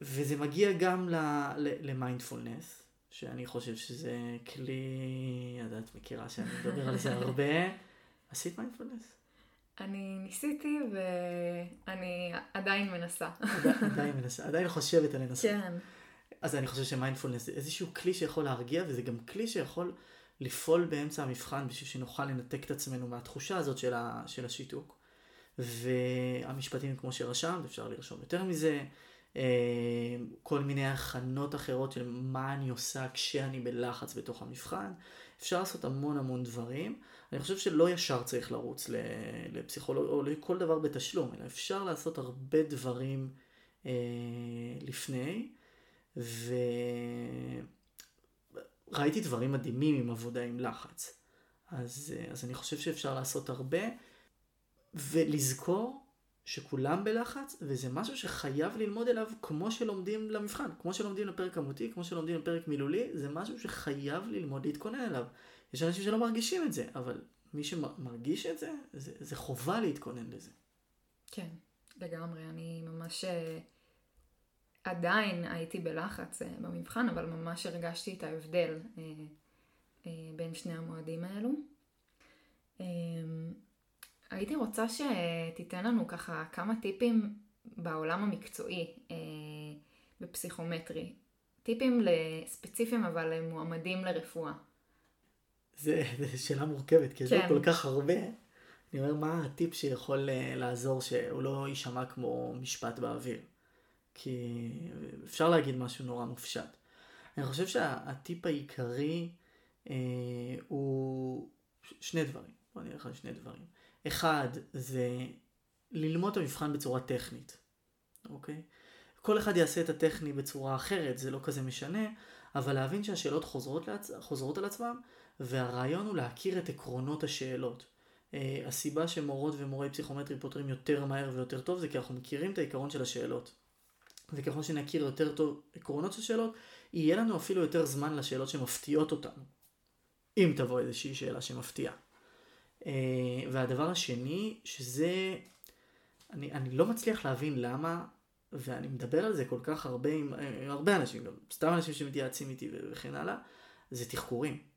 וזה מגיע גם למיינדפולנס, שאני חושב שזה כלי, את מכירה שאני מדבר על זה הרבה. עשית מיינדפולנס? אני ניסיתי ואני עדיין מנסה. עדיין מנסה, עדיין חושבת על לנסות. כן. אז אני חושב שמיינדפולנס זה איזשהו כלי שיכול להרגיע, וזה גם כלי שיכול לפעול באמצע המבחן בשביל שנוכל לנתק את עצמנו מהתחושה הזאת של, ה, של השיתוק. והמשפטים כמו שרשמת, אפשר לרשום יותר מזה, אה, כל מיני הכנות אחרות של מה אני עושה כשאני בלחץ בתוך המבחן. אפשר לעשות המון המון דברים. אני חושב שלא ישר צריך לרוץ לפסיכולוג או לכל דבר בתשלום, אלא אפשר לעשות הרבה דברים אה, לפני. וראיתי דברים מדהימים עם עבודה עם לחץ. אז, אז אני חושב שאפשר לעשות הרבה, ולזכור שכולם בלחץ, וזה משהו שחייב ללמוד אליו כמו שלומדים למבחן, כמו שלומדים לפרק כמותי, כמו שלומדים לפרק מילולי, זה משהו שחייב ללמוד להתכונן אליו. יש אנשים שלא מרגישים את זה, אבל מי שמרגיש את זה, זה, זה חובה להתכונן לזה. כן, לגמרי. אני ממש אה, עדיין הייתי בלחץ אה, במבחן, אבל ממש הרגשתי את ההבדל אה, בין שני המועדים האלו. הייתי רוצה שתיתן לנו ככה כמה טיפים בעולם המקצועי בפסיכומטרי. טיפים ספציפיים אבל מועמדים לרפואה. זו שאלה מורכבת, כי כן. זה כל כך הרבה. אני אומר, מה הטיפ שיכול לעזור שהוא לא יישמע כמו משפט באוויר? כי אפשר להגיד משהו נורא מופשט. אני חושב שהטיפ העיקרי אה, הוא שני דברים. בוא נלך על שני דברים. אחד זה ללמוד את המבחן בצורה טכנית, אוקיי? כל אחד יעשה את הטכני בצורה אחרת, זה לא כזה משנה, אבל להבין שהשאלות חוזרות, לעצ... חוזרות על עצמם, והרעיון הוא להכיר את עקרונות השאלות. Uh, הסיבה שמורות ומורי פסיכומטרי פותרים יותר מהר ויותר טוב זה כי אנחנו מכירים את העיקרון של השאלות. וככל שנכיר יותר טוב עקרונות של שאלות, יהיה לנו אפילו יותר זמן לשאלות שמפתיעות אותנו. אם תבוא איזושהי שאלה שמפתיעה. Uh, והדבר השני, שזה, אני, אני לא מצליח להבין למה, ואני מדבר על זה כל כך הרבה עם, עם הרבה אנשים, גם סתם אנשים שמתייעצים איתי וכן הלאה, זה תחקורים.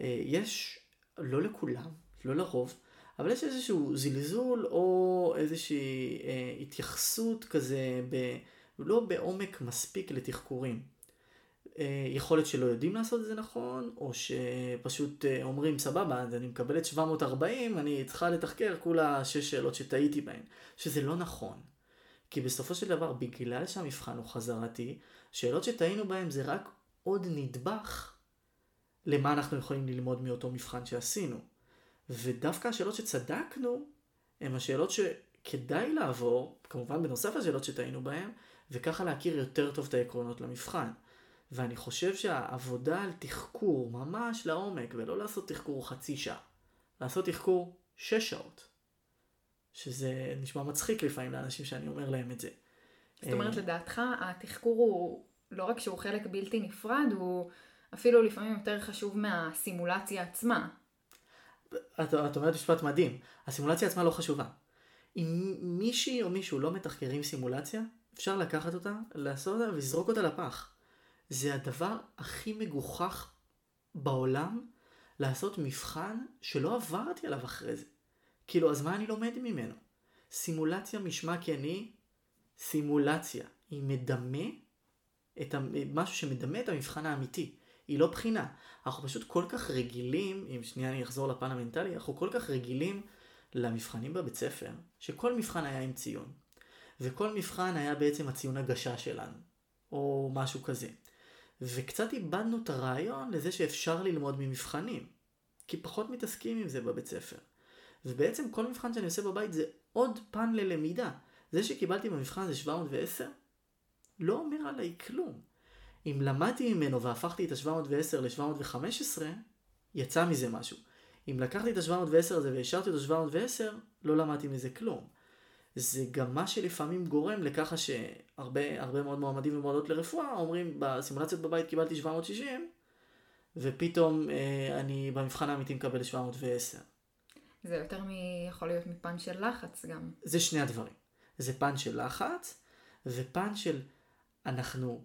Uh, יש, לא לכולם, לא לרוב, אבל יש איזשהו זלזול או איזושהי uh, התייחסות כזה ב... לא בעומק מספיק לתחקורים. אה, יכול להיות שלא יודעים לעשות את זה נכון, או שפשוט אה, אומרים סבבה, אני מקבלת 740, אני צריכה לתחקר כולה שש שאלות שטעיתי בהן, שזה לא נכון. כי בסופו של דבר, בגלל שהמבחן הוא חזרתי, שאלות שטעינו בהן זה רק עוד נדבך למה אנחנו יכולים ללמוד מאותו מבחן שעשינו. ודווקא השאלות שצדקנו, הן השאלות שכדאי לעבור, כמובן בנוסף לשאלות שטעינו בהן, וככה להכיר יותר טוב את העקרונות למבחן. ואני חושב שהעבודה על תחקור ממש לעומק, ולא לעשות תחקור חצי שעה, לעשות תחקור שש שעות, שזה נשמע מצחיק לפעמים לאנשים שאני אומר להם את זה. זאת אומרת, אה, לדעתך, התחקור הוא לא רק שהוא חלק בלתי נפרד, הוא אפילו לפעמים יותר חשוב מהסימולציה עצמה. את, את אומרת משפט מדהים, הסימולציה עצמה לא חשובה. אם מישהי או מישהו לא מתחקרים סימולציה, אפשר לקחת אותה, לעשות אותה ולזרוק אותה לפח. זה הדבר הכי מגוחך בעולם לעשות מבחן שלא עברתי עליו אחרי זה. כאילו, אז מה אני לומד ממנו? סימולציה משמע כי אני סימולציה. היא מדמה את משהו שמדמה את המבחן האמיתי. היא לא בחינה. אנחנו פשוט כל כך רגילים, אם שנייה אני אחזור לפן המנטלי, אנחנו כל כך רגילים למבחנים בבית ספר, שכל מבחן היה עם ציון. וכל מבחן היה בעצם הציון הגשה שלנו, או משהו כזה. וקצת איבדנו את הרעיון לזה שאפשר ללמוד ממבחנים, כי פחות מתעסקים עם זה בבית ספר. ובעצם כל מבחן שאני עושה בבית זה עוד פן ללמידה. זה שקיבלתי במבחן זה 710, לא אומר עליי כלום. אם למדתי ממנו והפכתי את ה-710 ל-715, יצא מזה משהו. אם לקחתי את ה-710 הזה והשארתי אותו 710, לא למדתי מזה כלום. זה גם מה שלפעמים גורם לככה שהרבה מאוד מועמדים ומועמדות לרפואה אומרים בסימולציות בבית קיבלתי 760 ופתאום אה, אני במבחן האמיתי מקבל 710. זה יותר מ... יכול להיות מפן של לחץ גם. זה שני הדברים. זה פן של לחץ ופן של אנחנו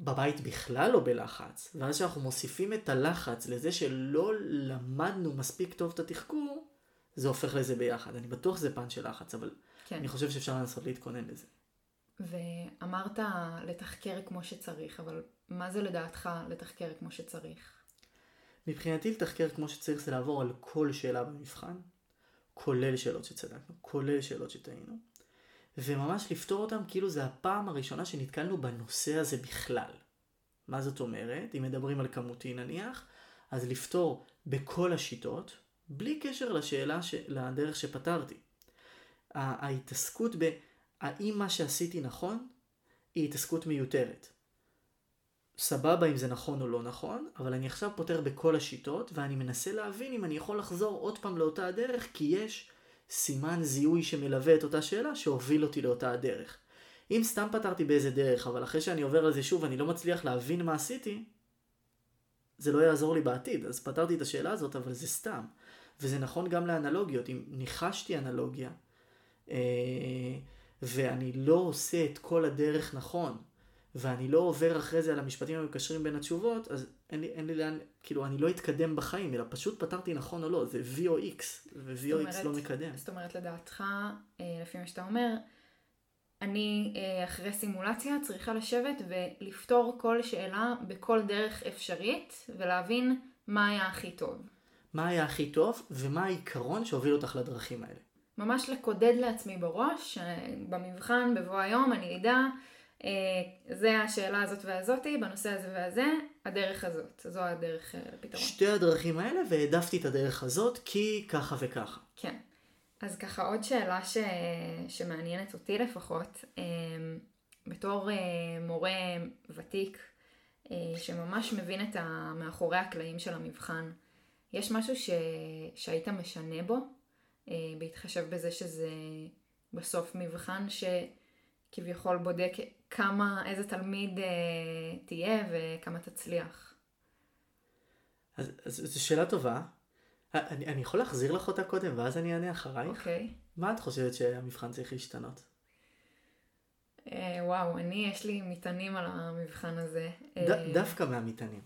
בבית בכלל לא בלחץ ואז שאנחנו מוסיפים את הלחץ לזה שלא למדנו מספיק טוב את התחקור זה הופך לזה ביחד. אני בטוח שזה פן של לחץ אבל כן. אני חושב שאפשר לנסות להתכונן לזה. ואמרת לתחקר כמו שצריך, אבל מה זה לדעתך לתחקר כמו שצריך? מבחינתי לתחקר כמו שצריך זה לעבור על כל שאלה במבחן, כולל שאלות שצדקנו, כולל שאלות שטעינו, וממש לפתור אותם כאילו זה הפעם הראשונה שנתקלנו בנושא הזה בכלל. מה זאת אומרת? אם מדברים על כמותי נניח, אז לפתור בכל השיטות, בלי קשר לשאלה, ש... לדרך שפתרתי. ההתעסקות ב"האם מה שעשיתי נכון" היא התעסקות מיותרת. סבבה אם זה נכון או לא נכון, אבל אני עכשיו פותר בכל השיטות, ואני מנסה להבין אם אני יכול לחזור עוד פעם לאותה הדרך, כי יש סימן זיהוי שמלווה את אותה שאלה שהוביל אותי לאותה הדרך. אם סתם פתרתי באיזה דרך, אבל אחרי שאני עובר על זה שוב אני לא מצליח להבין מה עשיתי, זה לא יעזור לי בעתיד. אז פתרתי את השאלה הזאת, אבל זה סתם. וזה נכון גם לאנלוגיות. אם ניחשתי אנלוגיה, אה, ואני לא עושה את כל הדרך נכון, ואני לא עובר אחרי זה על המשפטים המקשרים בין התשובות, אז אין לי, אין לי לאן, כאילו, אני לא אתקדם בחיים, אלא פשוט פתרתי נכון או לא, זה V או X, ו-V או X לא מקדם. זאת אומרת, לדעתך, אה, לפי מה שאתה אומר, אני אה, אחרי סימולציה צריכה לשבת ולפתור כל שאלה בכל דרך אפשרית, ולהבין מה היה הכי טוב. מה היה הכי טוב, ומה העיקרון שהוביל אותך לדרכים האלה. ממש לקודד לעצמי בראש, במבחן, בבוא היום, אני אדע, אה, זה השאלה הזאת והזאתי, בנושא הזה והזה, הדרך הזאת. זו הדרך אה, לפתרון. שתי הדרכים האלה, והעדפתי את הדרך הזאת, כי ככה וככה. כן. אז ככה עוד שאלה ש... שמעניינת אותי לפחות, אה, בתור מורה ותיק, שממש מבין את המאחורי הקלעים של המבחן, יש משהו ש... שהיית משנה בו? אה, בהתחשב בזה שזה בסוף מבחן שכביכול בודק כמה, איזה תלמיד אה, תהיה וכמה תצליח. אז, אז זו שאלה טובה. אני, אני יכול להחזיר לך אותה קודם ואז אני אענה אחרייך? אוקיי. Okay. מה את חושבת שהמבחן צריך להשתנות? אה, וואו, אני יש לי מטענים על המבחן הזה. ד, אה, דווקא מהמטענים.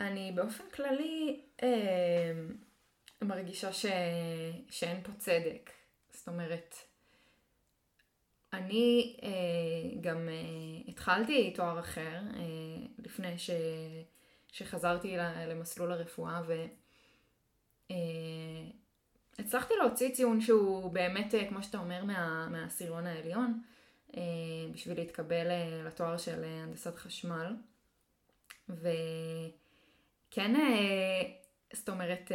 אני באופן כללי אה, מרגישה ש... שאין פה צדק. זאת אומרת, אני אה, גם אה, התחלתי תואר אחר אה, לפני ש... שחזרתי למסלול הרפואה הצלחתי להוציא ציון שהוא באמת, אה, כמו שאתה אומר, מה, מהעשירון העליון, אה, בשביל להתקבל אה, לתואר של הנדסת חשמל. וכן, זאת אומרת,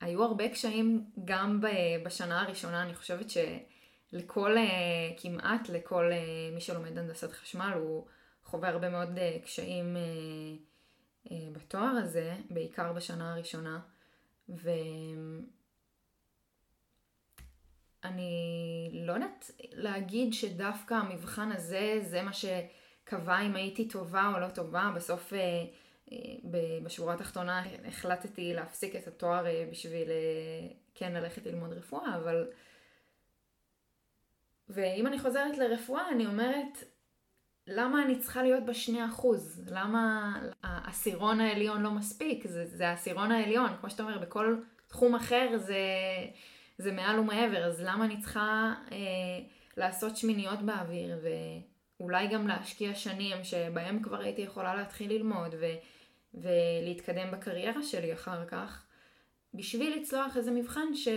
היו הרבה קשיים גם בשנה הראשונה, אני חושבת שלכל, כמעט לכל מי שלומד הנדסת חשמל, הוא חווה הרבה מאוד קשיים בתואר הזה, בעיקר בשנה הראשונה. ו... אני לא יודעת להגיד שדווקא המבחן הזה, זה מה שקבע אם הייתי טובה או לא טובה. בסוף, אה, אה, בשורה התחתונה, החלטתי להפסיק את התואר אה, בשביל כן ללכת ללמוד רפואה, אבל... ואם אני חוזרת לרפואה, אני אומרת, למה אני צריכה להיות בשני אחוז? למה העשירון העליון לא מספיק? זה, העשירון העליון, כמו שאתה אומר, בכל תחום אחר זה... זה מעל ומעבר, אז למה אני צריכה אה, לעשות שמיניות באוויר, ואולי גם להשקיע שנים שבהם כבר הייתי יכולה להתחיל ללמוד ו, ולהתקדם בקריירה שלי אחר כך, בשביל לצלוח איזה מבחן ש...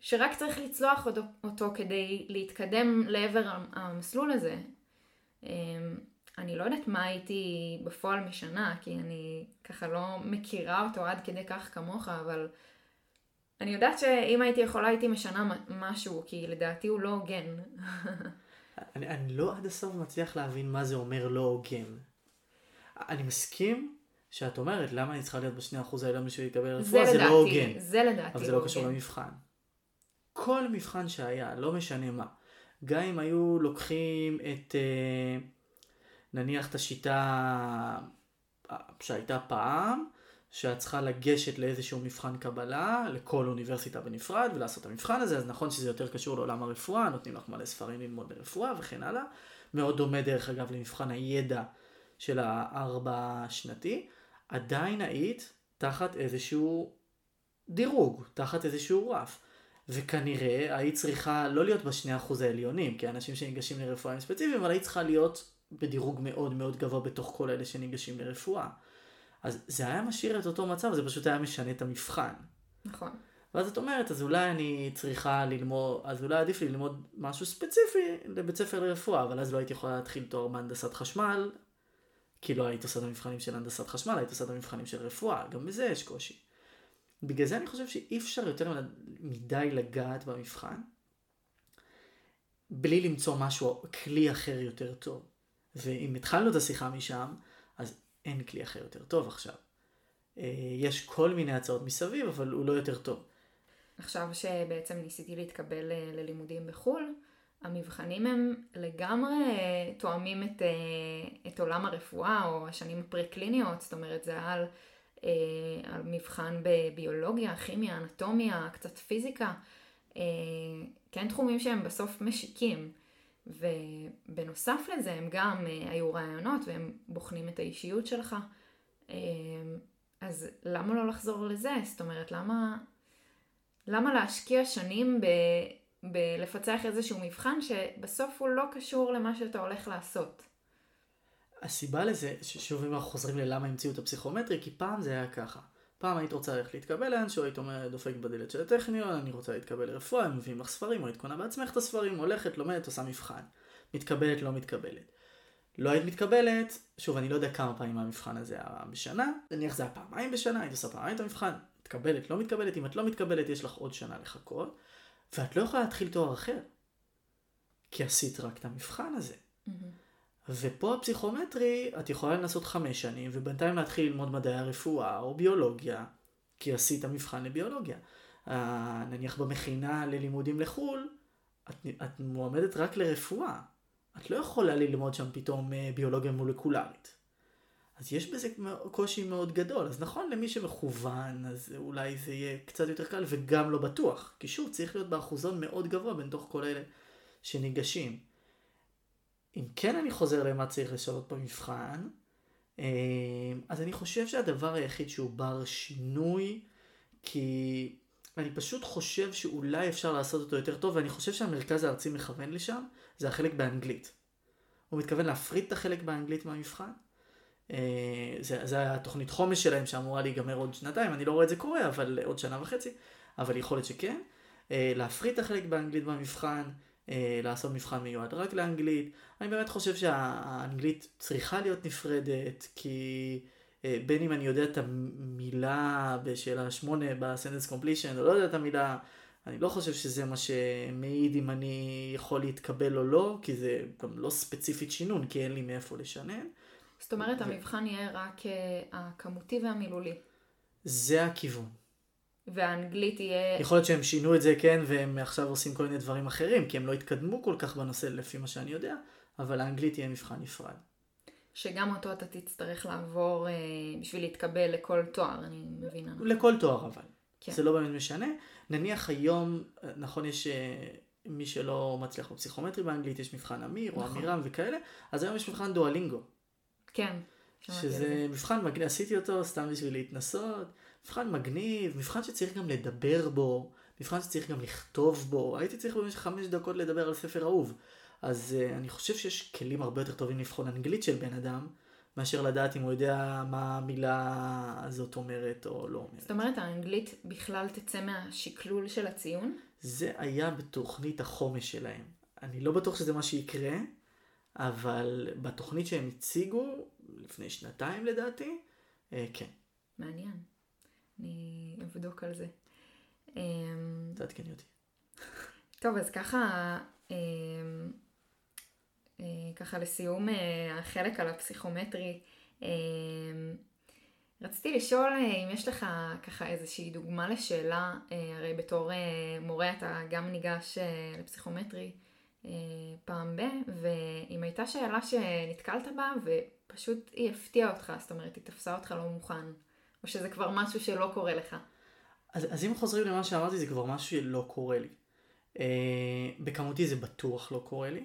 שרק צריך לצלוח אותו, כדי להתקדם לעבר המסלול הזה. אה, אני לא יודעת מה הייתי בפועל משנה, כי אני ככה לא מכירה אותו עד כדי כך כמוך, אבל אני יודעת שאם הייתי יכולה הייתי משנה משהו, כי לדעתי הוא לא הוגן. אני, אני לא עד הסוף מצליח להבין מה זה אומר לא הוגן. אני מסכים שאת אומרת למה אני צריכה להיות בשני אחוז האלה בשביל לקבל רפואה, זה, זה לא הוגן. זה לדעתי אבל זה לא, לא קשור למבחן. כל מבחן שהיה, לא משנה מה, גם אם היו לוקחים את, אה, נניח את השיטה שהייתה פעם, שאת צריכה לגשת לאיזשהו מבחן קבלה לכל אוניברסיטה בנפרד ולעשות את המבחן הזה, אז נכון שזה יותר קשור לעולם הרפואה, נותנים לך מלא ספרים ללמוד לרפואה וכן הלאה. מאוד דומה דרך אגב למבחן הידע של הארבע שנתי, עדיין היית תחת איזשהו דירוג, תחת איזשהו רף. וכנראה היית צריכה לא להיות בשני אחוז העליונים, כי אנשים שניגשים לרפואה הם ספציפיים, אבל היית צריכה להיות בדירוג מאוד מאוד גבוה בתוך כל אלה שניגשים לרפואה. אז זה היה משאיר את אותו מצב, זה פשוט היה משנה את המבחן. נכון. ואז את אומרת, אז אולי אני צריכה ללמוד, אז אולי עדיף לי ללמוד משהו ספציפי לבית ספר לרפואה, אבל אז לא הייתי יכולה להתחיל תואר בהנדסת חשמל, כי לא היית עושה את המבחנים של הנדסת חשמל, היית עושה את המבחנים של רפואה, גם בזה יש קושי. בגלל זה אני חושב שאי אפשר יותר מדי לגעת במבחן, בלי למצוא משהו, כלי אחר יותר טוב. ואם התחלנו את השיחה משם, אין כלי אחר יותר טוב עכשיו. אה, יש כל מיני הצעות מסביב, אבל הוא לא יותר טוב. עכשיו שבעצם ניסיתי להתקבל אה, ללימודים בחו"ל, המבחנים הם לגמרי אה, תואמים את, את עולם הרפואה או השנים הפרה-קליניות, זאת אומרת זה על, על מבחן בביולוגיה, כימיה, אנטומיה, קצת פיזיקה, כן תחומים שהם בסוף משיקים. ובנוסף לזה הם גם אה, היו רעיונות והם בוחנים את האישיות שלך. אה, אז למה לא לחזור לזה? זאת אומרת, למה, למה להשקיע שנים ב, בלפצח איזשהו מבחן שבסוף הוא לא קשור למה שאתה הולך לעשות? הסיבה לזה, ששוב אם אנחנו חוזרים ללמה המציאו את הפסיכומטרי, כי פעם זה היה ככה. פעם היית רוצה ללכת להתקבל לאנשהו, היית אומר, דופק בדלת של הטכניון, אני רוצה להתקבל לרפואה, הם מביאים לך ספרים, או היית קונה בעצמך את הספרים, הולכת, לומדת, עושה מבחן. מתקבלת, לא מתקבלת. לא היית מתקבלת, שוב, אני לא יודע כמה פעמים המבחן הזה היה בשנה, נניח זה היה פעמיים בשנה, היית עושה פעמיים את המבחן, מתקבלת, לא מתקבלת, אם את לא מתקבלת, יש לך עוד שנה לחכות, ואת לא יכולה להתחיל תואר אחר. כי עשית רק את המבחן הזה. Mm-hmm. ופה הפסיכומטרי, את יכולה לנסות חמש שנים, ובינתיים להתחיל ללמוד מדעי הרפואה או ביולוגיה, כי עשית מבחן לביולוגיה. Uh, נניח במכינה ללימודים לחו"ל, את, את מועמדת רק לרפואה. את לא יכולה ללמוד שם פתאום uh, ביולוגיה מולקולרית. אז יש בזה קושי מאוד גדול. אז נכון, למי שמכוון, אז אולי זה יהיה קצת יותר קל, וגם לא בטוח. כי שוב, צריך להיות באחוזון מאוד גבוה בין תוך כל אלה שניגשים. אם כן אני חוזר למה צריך לשנות במבחן, אה, אז אני חושב שהדבר היחיד שהוא בר שינוי, כי אני פשוט חושב שאולי אפשר לעשות אותו יותר טוב, ואני חושב שהמרכז הארצי מכוון לשם, זה החלק באנגלית. הוא מתכוון להפריד את החלק באנגלית מהמבחן, זה, זה היה התוכנית חומש שלהם שאמורה להיגמר עוד שנתיים, אני לא רואה את זה קורה, אבל עוד שנה וחצי, אבל יכול להיות שכן. להפריד את החלק באנגלית במבחן, לעשות מבחן מיועד רק לאנגלית. אני באמת חושב שהאנגלית צריכה להיות נפרדת, כי בין אם אני יודע את המילה בשאלה 8 בסנטנס קומפלישן, או לא יודע את המילה אני לא חושב שזה מה שמעיד אם אני יכול להתקבל או לא, כי זה גם לא ספציפית שינון, כי אין לי מאיפה לשנן. זאת אומרת, ו... המבחן יהיה רק uh, הכמותי והמילולי. זה הכיוון. והאנגלית יהיה... יכול להיות שהם שינו את זה, כן, והם עכשיו עושים כל מיני דברים אחרים, כי הם לא התקדמו כל כך בנושא לפי מה שאני יודע, אבל האנגלית יהיה מבחן נפרד. שגם אותו אתה תצטרך לעבור אה, בשביל להתקבל לכל תואר, אני מבינה. לכל תואר אבל. כן. זה לא באמת משנה. נניח היום, נכון, יש אה, מי שלא מצליח בפסיכומטרי באנגלית, יש מבחן אמיר נכון. או אמירם וכאלה, אז היום יש מבחן דואלינגו. כן. שזה מבחן מגניב, עשיתי אותו סתם בשביל להתנסות, מבחן מגניב, מבחן שצריך גם לדבר בו, מבחן שצריך גם לכתוב בו, הייתי צריך במשך חמש דקות לדבר על ספר אהוב. אז uh, אני חושב שיש כלים הרבה יותר טובים לבחון אנגלית של בן אדם, מאשר לדעת אם הוא יודע מה המילה הזאת אומרת או לא אומרת. זאת אומרת, האנגלית בכלל תצא מהשקלול של הציון? זה היה בתוכנית החומש שלהם. אני לא בטוח שזה מה שיקרה, אבל בתוכנית שהם הציגו, לפני שנתיים לדעתי, אה, כן. מעניין. אני אבדוק על זה. תעדכני אותי. טוב, אז ככה... אמ, אה, ככה לסיום אה, החלק על הפסיכומטרי, אה, רציתי לשאול אם יש לך ככה איזושהי דוגמה לשאלה, הרי בתור מורה אתה גם ניגש לפסיכומטרי פעם ב, ואם הייתה שאלה שנתקלת בה ופשוט היא הפתיעה אותך, זאת אומרת היא תפסה אותך לא מוכן, או שזה כבר משהו שלא קורה לך. אז, אז אם חוזרים למה שאמרתי זה כבר משהו שלא קורה לי. בכמותי זה בטוח לא קורה לי.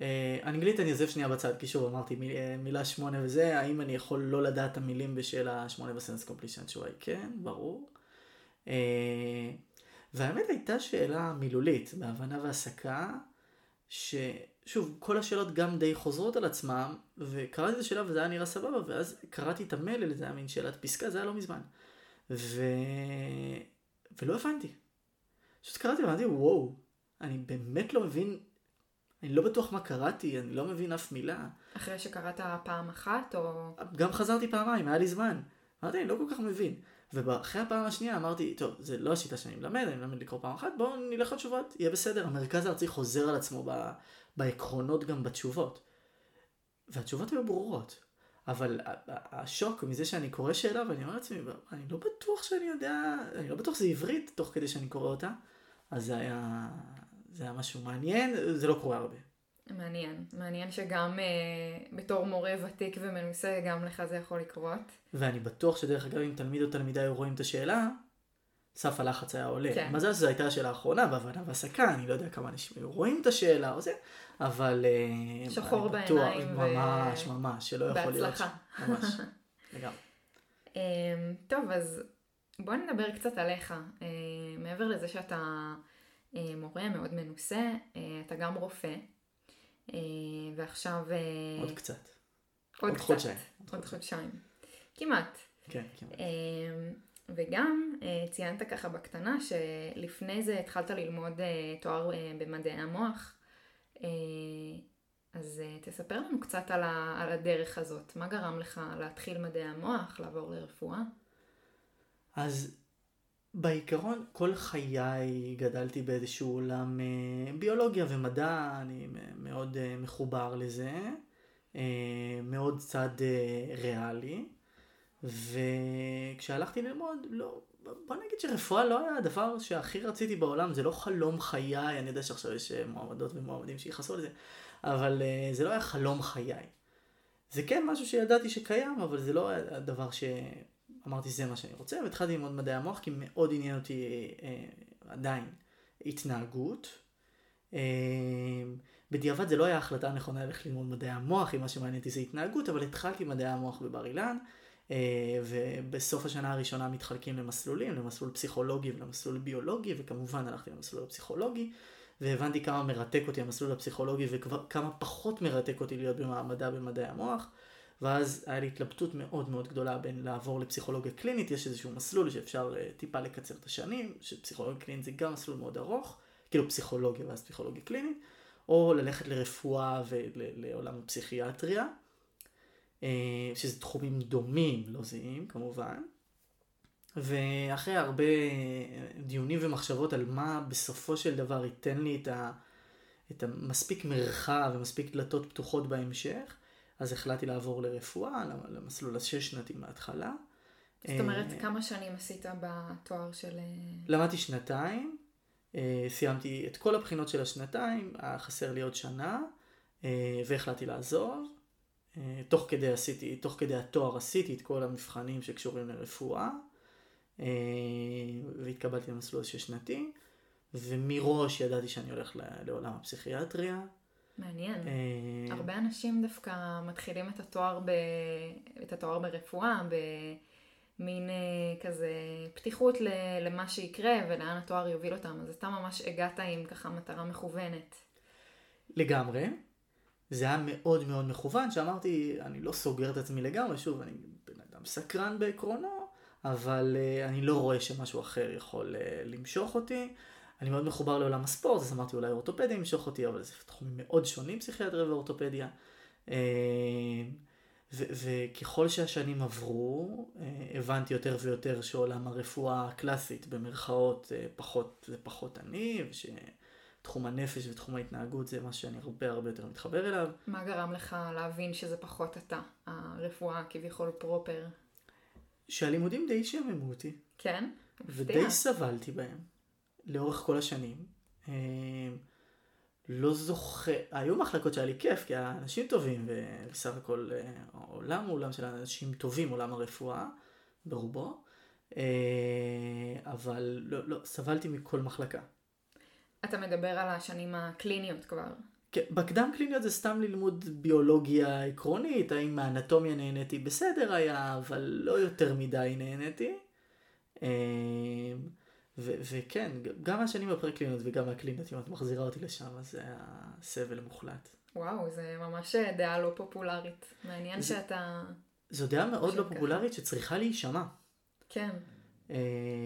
אה, אנגלית אני עוזב שנייה בצד, כי שוב אמרתי אה, מילה שמונה וזה, האם אני יכול לא לדעת את המילים בשאלה שמונה בסנס קומפלישן? התשובה היא כן, ברור. אה, והאמת הייתה שאלה מילולית, בהבנה והסקה, ששוב, כל השאלות גם די חוזרות על עצמם, וקראתי את השאלה וזה היה נראה סבבה, ואז קראתי את המלל, זה היה מין שאלת פסקה, זה היה לא מזמן. ו... ולא הבנתי. פשוט קראתי ואמרתי, וואו, אני באמת לא מבין אני לא בטוח מה קראתי, אני לא מבין אף מילה. אחרי שקראת פעם אחת או... גם חזרתי פעמיים, היה לי זמן. אמרתי, אני לא כל כך מבין. ואחרי הפעם השנייה אמרתי, טוב, זה לא השיטה שאני מלמד, אני מלמד לקרוא פעם אחת, בואו נלך לתשובות, יהיה בסדר. המרכז הארצי חוזר על עצמו ב... בעקרונות גם בתשובות. והתשובות היו ברורות. אבל השוק מזה שאני קורא שאלה ואני אומר לעצמי, אני לא בטוח שאני יודע, אני לא בטוח שזה עברית תוך כדי שאני קורא אותה, אז זה היה, זה היה משהו מעניין, זה לא קורה הרבה. מעניין. מעניין שגם uh, בתור מורה ותיק ומנוסה, גם לך זה יכול לקרות. ואני בטוח שדרך אגב, אם תלמיד או תלמידה היו רואים את השאלה, סף הלחץ היה עולה. כן. מזל שזו הייתה השאלה האחרונה בהבנה והסקה, אני לא יודע כמה אנשים היו רואים את השאלה או זה, אבל... Uh, שחור בעיניים. בטוח, ו... ממש, ממש, שלא יכול. להיות. בהצלחה. ממש, לגמרי. Um, טוב, אז בוא נדבר קצת עליך. Uh, מעבר לזה שאתה... אה, מורה מאוד מנוסה, אה, אתה גם רופא, אה, ועכשיו... עוד קצת. עוד, עוד חודשיים. עוד חודשיים. כמעט. כן, כמעט. וגם ציינת ככה בקטנה שלפני זה התחלת ללמוד תואר במדעי המוח. אז תספר לנו קצת על, הדרך הזאת. מה גרם לך להתחיל מדעי המוח, לעבור לרפואה? אז בעיקרון כל חיי גדלתי באיזשהו עולם אה, ביולוגיה ומדע, אני מאוד אה, מחובר לזה, אה, מאוד צד ריאלי, וכשהלכתי ללמוד, לא, בוא נגיד שרפואה לא היה הדבר שהכי רציתי בעולם, זה לא חלום חיי, אני יודע שעכשיו יש מועמדות ומועמדים שיכעסו לזה, אבל זה לא היה חלום חיי. זה כן משהו שידעתי שקיים, אבל זה לא הדבר ש... אמרתי שזה מה שאני רוצה, והתחלתי ללמוד מדעי המוח כי מאוד עניין אותי אה, עדיין התנהגות. אה, בדיעבד זה לא היה החלטה נכונה ללכת ללמוד מדעי המוח, אם מה שמעניין אותי זה התנהגות, אבל התחלתי מדעי המוח בבר אילן, אה, ובסוף השנה הראשונה מתחלקים למסלולים, למסלול פסיכולוגי ולמסלול ביולוגי, וכמובן הלכתי למסלול הפסיכולוגי, והבנתי כמה מרתק אותי המסלול הפסיכולוגי וכמה פחות מרתק אותי להיות במעמדה במדעי המוח. ואז היה לי התלבטות מאוד מאוד גדולה בין לעבור לפסיכולוגיה קלינית, יש איזשהו מסלול שאפשר uh, טיפה לקצר את השנים, שפסיכולוגיה קלינית זה גם מסלול מאוד ארוך, כאילו פסיכולוגיה ואז פסיכולוגיה קלינית, או ללכת לרפואה ולעולם הפסיכיאטריה, uh, שזה תחומים דומים, לא זהים כמובן. ואחרי הרבה דיונים ומחשבות על מה בסופו של דבר ייתן לי את, ה, את המספיק מרחב ומספיק דלתות פתוחות בהמשך, אז החלטתי לעבור לרפואה, למסלול השש שנתי מההתחלה. זאת אומרת, אה, כמה שנים עשית בתואר של... אה, למדתי שנתיים, אה, סיימתי את כל הבחינות של השנתיים, היה חסר לי עוד שנה, והחלטתי לעזוב. תוך כדי עשיתי, תוך כדי התואר עשיתי את כל המבחנים שקשורים לרפואה. אה, והתקבלתי למסלול השש-שנתי, ומראש ידעתי שאני הולך לעולם הפסיכיאטריה. מעניין. אה... הרבה אנשים דווקא מתחילים את התואר, ב... את התואר ברפואה במין אה, כזה פתיחות למה שיקרה ולאן התואר יוביל אותם, אז אתה ממש הגעת עם ככה מטרה מכוונת. לגמרי. זה היה מאוד מאוד מכוון, שאמרתי, אני לא סוגר את עצמי לגמרי, שוב, אני בן אדם סקרן בעקרונו, אבל uh, אני לא רואה שמשהו אחר יכול uh, למשוך אותי. אני מאוד מחובר לעולם הספורט, אז אמרתי אולי אורתופדיה ימשוך אותי, אבל זה תחומים מאוד שונים, פסיכיאטריה ואורתופדיה. Uh, וככל שהשנים עברו, uh, הבנתי יותר ויותר שעולם הרפואה הקלאסית, במרכאות, פחות ופחות אני, ושתחום הנפש ותחום ההתנהגות זה מה שאני הרבה הרבה יותר מתחבר אליו. מה גרם לך להבין שזה פחות אתה, הרפואה כביכול פרופר? שהלימודים די שעממו אותי. כן? ודי סבלתי בהם, לאורך כל השנים. אה, לא זוכר, היו מחלקות שהיה לי כיף, כי האנשים טובים, ובסך הכל אה, העולם הוא עולם של אנשים טובים, עולם הרפואה, ברובו, אה, אבל לא, לא, סבלתי מכל מחלקה. אתה מדבר על השנים הקליניות כבר. כן, בקדם קליניות זה סתם ללמוד ביולוגיה עקרונית, האם האנטומיה נהניתי בסדר היה, אבל לא יותר מדי נהניתי. ו- וכן, גם מהשנים הפרה-קליניות וגם מהקליניות, אם את מחזירה אותי לשם, אז זה היה סבל מוחלט. וואו, זה ממש דעה לא פופולרית. מעניין זה, שאתה... זו דעה מאוד לא פופולרית שצריכה להישמע. כן. Uh,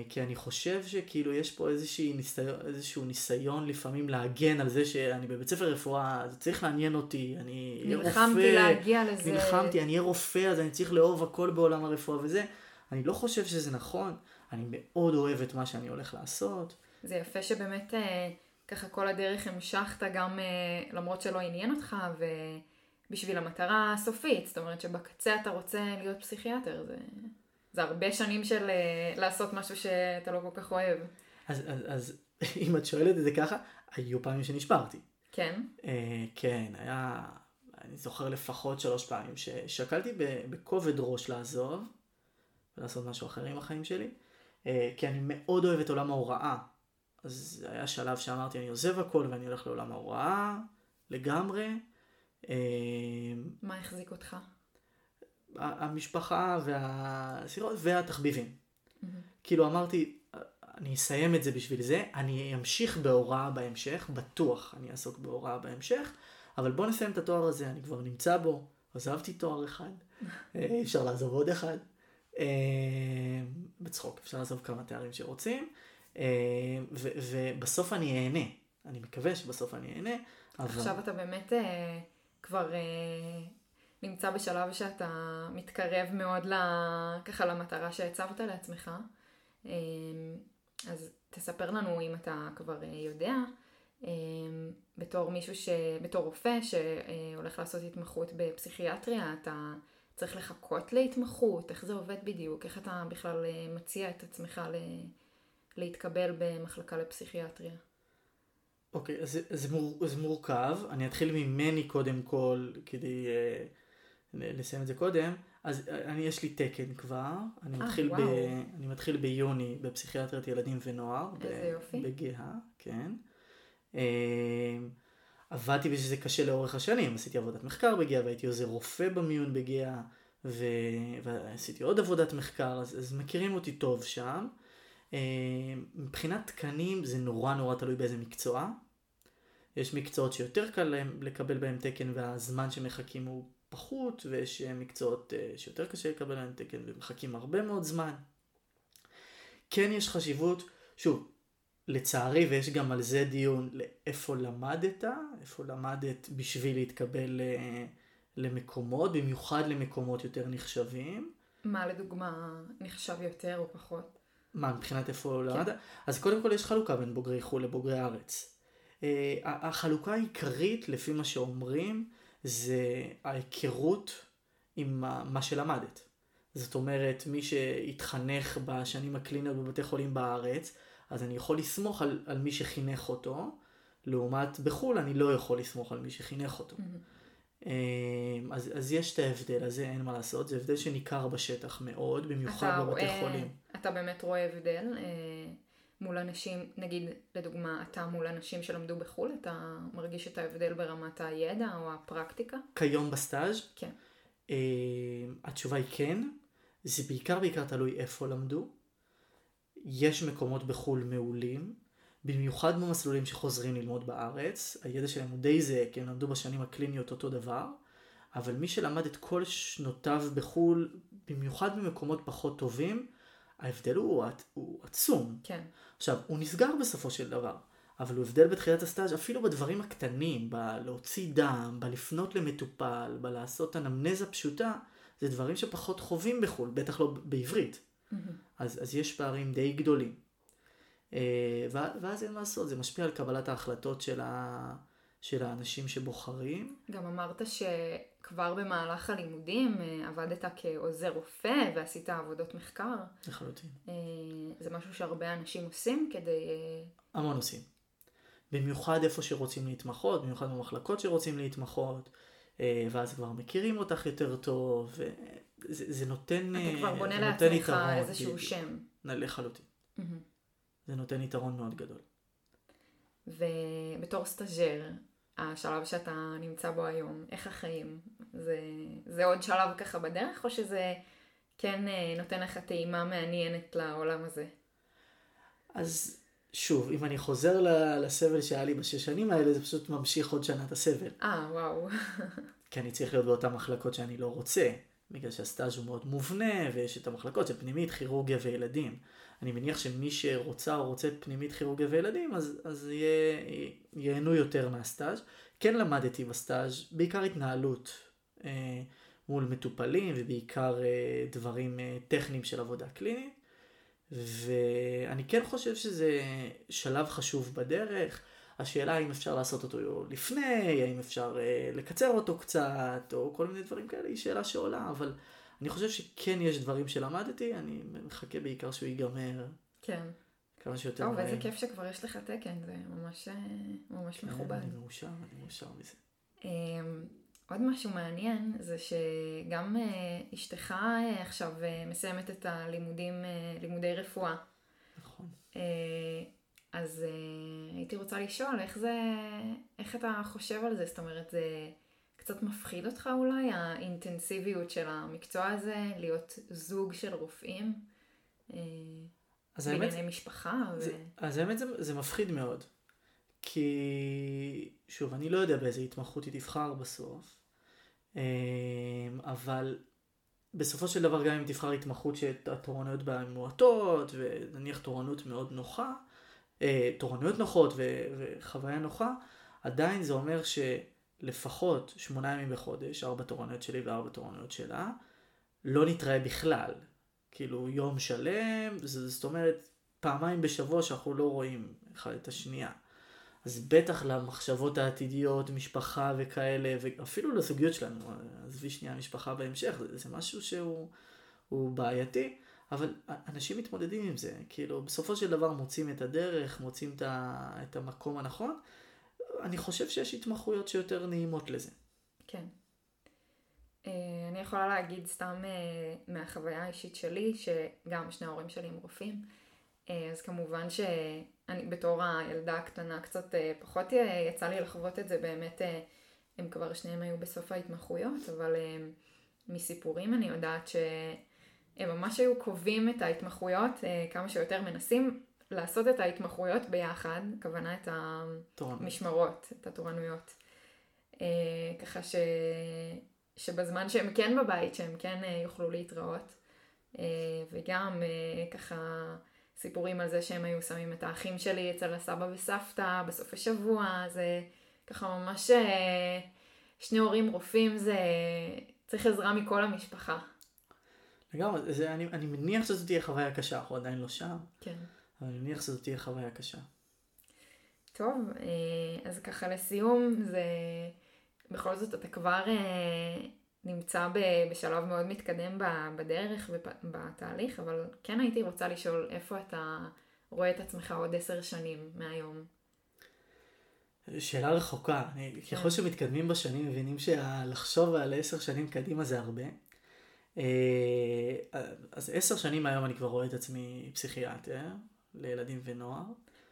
כי אני חושב שכאילו יש פה ניסיון, איזשהו ניסיון לפעמים להגן על זה שאני בבית ספר רפואה, זה צריך לעניין אותי, אני אהיה רופא. נלחמתי להגיע לזה. נלחמתי, אני אהיה רופא, אז אני צריך לאהוב הכל בעולם הרפואה וזה. אני לא חושב שזה נכון, אני מאוד אוהב את מה שאני הולך לעשות. זה יפה שבאמת אה, ככה כל הדרך המשכת גם אה, למרות שלא עניין אותך ובשביל המטרה הסופית, זאת אומרת שבקצה אתה רוצה להיות פסיכיאטר. זה... זה הרבה שנים של אה, לעשות משהו שאתה לא כל כך אוהב. אז, אז, אז אם את שואלת את זה ככה, היו פעמים שנשברתי. כן? אה, כן, היה, אני זוכר לפחות שלוש פעמים ששקלתי בכובד ראש לעזוב ולעשות משהו אחר עם החיים שלי, כי אני מאוד אוהב את עולם ההוראה. אז היה שלב שאמרתי, אני עוזב הכל ואני הולך לעולם ההוראה לגמרי. אה, מה החזיק אותך? המשפחה והסירות והתחביבים. Mm-hmm. כאילו אמרתי, אני אסיים את זה בשביל זה, אני אמשיך בהוראה בהמשך, בטוח אני אעסוק בהוראה בהמשך, אבל בוא נסיים את התואר הזה, אני כבר נמצא בו, עזבתי תואר אחד, אי אפשר לעזוב עוד אחד. אה, בצחוק, אפשר לעזוב כמה תארים שרוצים, אה, ובסוף אני אהנה, אני מקווה שבסוף אני אהנה. אבל... עכשיו אתה באמת אה, כבר נמצא בשלב שאתה מתקרב מאוד ל... ככה למטרה שהצבת לעצמך. אמ, אז תספר לנו אם אתה כבר אה, יודע, אמ, בתור מישהו ש... בתור רופא שהולך לעשות התמחות בפסיכיאטריה, אתה צריך לחכות להתמחות, איך זה עובד בדיוק, איך אתה בכלל אה, מציע את עצמך ל... להתקבל במחלקה לפסיכיאטריה. אוקיי, okay, אז זה, מור, זה מורכב. אני אתחיל ממני קודם כל, כדי uh, לסיים את זה קודם, אז אה, אני יש לי תקן כבר, אני, 아, מתחיל, ב, אני מתחיל ביוני בפסיכיאטריית ילדים ונוער, איזה יופי. בגאה, כן. אמ, עבדתי בזה קשה לאורך השנים, עשיתי עבודת מחקר בגאה והייתי עוזר רופא במיון בגאה ו... ועשיתי עוד עבודת מחקר, אז, אז מכירים אותי טוב שם. אמ, מבחינת תקנים זה נורא נורא תלוי באיזה מקצוע. יש מקצועות שיותר קל להם לקבל בהם תקן והזמן שמחכים הוא פחות, ויש מקצועות שיותר קשה לקבל עליהם תקן ומחכים הרבה מאוד זמן. כן יש חשיבות, שוב, לצערי, ויש גם על זה דיון, לאיפה למדת, איפה למדת בשביל להתקבל למקומות, במיוחד למקומות יותר נחשבים. מה לדוגמה נחשב יותר או פחות? מה, מבחינת איפה כן. למדת? אז קודם כל יש חלוקה בין בוגרי חו"ל לבוגרי הארץ. אה, החלוקה העיקרית, לפי מה שאומרים, זה ההיכרות עם מה שלמדת. זאת אומרת, מי שהתחנך בשנים הקליניות בבתי חולים בארץ, אז אני יכול לסמוך על, על מי שחינך אותו, לעומת בחו"ל אני לא יכול לסמוך על מי שחינך אותו. Mm-hmm. אז, אז יש את ההבדל הזה, אין מה לעשות, זה הבדל שניכר בשטח מאוד, במיוחד בבתי רואה, חולים. אתה באמת רואה הבדל אה, מול אנשים, נגיד לדוגמה, אתה מול אנשים שלמדו בחו"ל, אתה מרגיש את ההבדל ברמת הידע או הפרקטיקה? כיום בסטאז'? כן. אה, התשובה היא כן, זה בעיקר בעיקר תלוי איפה למדו. יש מקומות בחו"ל מעולים, במיוחד במסלולים שחוזרים ללמוד בארץ, הידע שלהם הוא די זהה, כי הם למדו בשנים הקליניות אותו דבר, אבל מי שלמד את כל שנותיו בחו"ל, במיוחד במקומות פחות טובים, ההבדל הוא, הוא עצום. כן. עכשיו, הוא נסגר בסופו של דבר, אבל הוא הבדל בתחילת הסטאז' אפילו בדברים הקטנים, בלהוציא דם, בלפנות למטופל, בלעשות אנמנזה פשוטה, זה דברים שפחות חווים בחו"ל, בטח לא בעברית. Mm-hmm. אז, אז יש פערים די גדולים. אה, ואז אין מה לעשות, זה משפיע על קבלת ההחלטות של, ה, של האנשים שבוחרים. גם אמרת שכבר במהלך הלימודים אה, עבדת כעוזר רופא ועשית עבודות מחקר. לחלוטין. אה, זה משהו שהרבה אנשים עושים כדי... המון עושים. במיוחד איפה שרוצים להתמחות, במיוחד במחלקות שרוצים להתמחות, ואז כבר מכירים אותך יותר טוב, זה, זה נותן אתה כבר בונה לעצמך איזשהו שם. לחלוטין. Mm-hmm. זה נותן יתרון מאוד גדול. ובתור סטאג'ר, השלב שאתה נמצא בו היום, איך החיים? זה, זה עוד שלב ככה בדרך, או שזה כן אה, נותן לך טעימה מעניינת לעולם הזה? אז שוב, אם אני חוזר לסבל שהיה לי בשש שנים האלה, זה פשוט ממשיך עוד שנה את הסבל. אה, וואו. כי אני צריך להיות באותן מחלקות שאני לא רוצה. בגלל שהסטאז' הוא מאוד מובנה, ויש את המחלקות של פנימית, כירורגיה וילדים. אני מניח שמי שרוצה או רוצה פנימית, כירורגיה וילדים, אז, אז יהיה, ייהנו יותר מהסטאז'. כן למדתי בסטאז' בעיקר התנהלות אה, מול מטופלים, ובעיקר אה, דברים אה, טכניים של עבודה קלינית. ואני כן חושב שזה שלב חשוב בדרך. השאלה האם אפשר לעשות אותו לפני, האם אפשר uh, לקצר אותו קצת, או כל מיני דברים כאלה, היא שאלה שעולה, אבל אני חושב שכן יש דברים שלמדתי, אני מחכה בעיקר שהוא ייגמר. כן. כמה שיותר מהר. ואיזה כיף שכבר יש לך תקן, זה ממש, אה, ממש כן, מכובד. אני מאושר, אני מאושר מזה. אמ, עוד משהו מעניין זה שגם uh, אשתך עכשיו מסיימת את הלימודים, לימודי רפואה. נכון. אז uh, הייתי רוצה לשאול איך זה, איך אתה חושב על זה? זאת אומרת, זה קצת מפחיד אותך אולי, האינטנסיביות של המקצוע הזה, להיות זוג של רופאים, uh, בענייני האמת, משפחה. זה, ו... אז האמת זה, זה מפחיד מאוד. כי, שוב, אני לא יודע באיזה התמחות היא תבחר בסוף, uh, אבל בסופו של דבר גם אם תבחר התמחות שהתורנויות בה מועטות, ונניח תורנות מאוד נוחה, אה, תורנויות נוחות ו- וחוויה נוחה, עדיין זה אומר שלפחות שמונה ימים בחודש, ארבע תורנויות שלי וארבע תורנויות שלה, לא נתראה בכלל. כאילו יום שלם, זאת אומרת פעמיים בשבוע שאנחנו לא רואים אחד את השנייה. אז בטח למחשבות העתידיות, משפחה וכאלה, ואפילו לסוגיות שלנו, עזבי שנייה משפחה בהמשך, זה, זה משהו שהוא בעייתי. אבל אנשים מתמודדים עם זה, כאילו בסופו של דבר מוצאים את הדרך, מוצאים את, המקום הנכון. אני חושב שיש התמחויות שיותר נעימות לזה. כן. אה, אני יכולה להגיד סתם אה, מהחוויה האישית שלי, שגם שני ההורים שלי הם רופאים, אה, אז כמובן שאני בתור הילדה הקטנה קצת פחות יצא לי לחוות את זה, באמת הם כבר שניהם היו בסוף ההתמחויות, אבל מסיפורים אני יודעת ש... הם ממש היו קובעים את ההתמחויות, אה, כמה שיותר מנסים לעשות את ההתמחויות ביחד, הכוונה את המשמרות, את התורנויות. אה, ככה ש... שבזמן שהם כן בבית, שהם כן אה, יוכלו להתראות. וגם ככה סיפורים על זה שהם היו שמים את האחים שלי אצל הסבא וסבתא בסוף השבוע, זה ככה ממש שני הורים רופאים זה צריך עזרה מכל המשפחה. לגמרי, זה, אני, אני מניח שזו תהיה חוויה קשה, אנחנו עדיין לא שם. כן. אבל אני מניח שזו תהיה חוויה קשה. טוב, אז ככה לסיום, זה בכל זאת אתה כבר נמצא בשלב מאוד מתקדם בדרך ובתהליך, אבל כן הייתי רוצה לשאול איפה אתה רואה את עצמך עוד עשר שנים מהיום. שאלה רחוקה. כן. ככל שמתקדמים בשנים מבינים שלחשוב על עשר שנים קדימה זה הרבה. אה, אז עשר שנים מהיום אני כבר רואה את עצמי פסיכיאטר לילדים ונוער.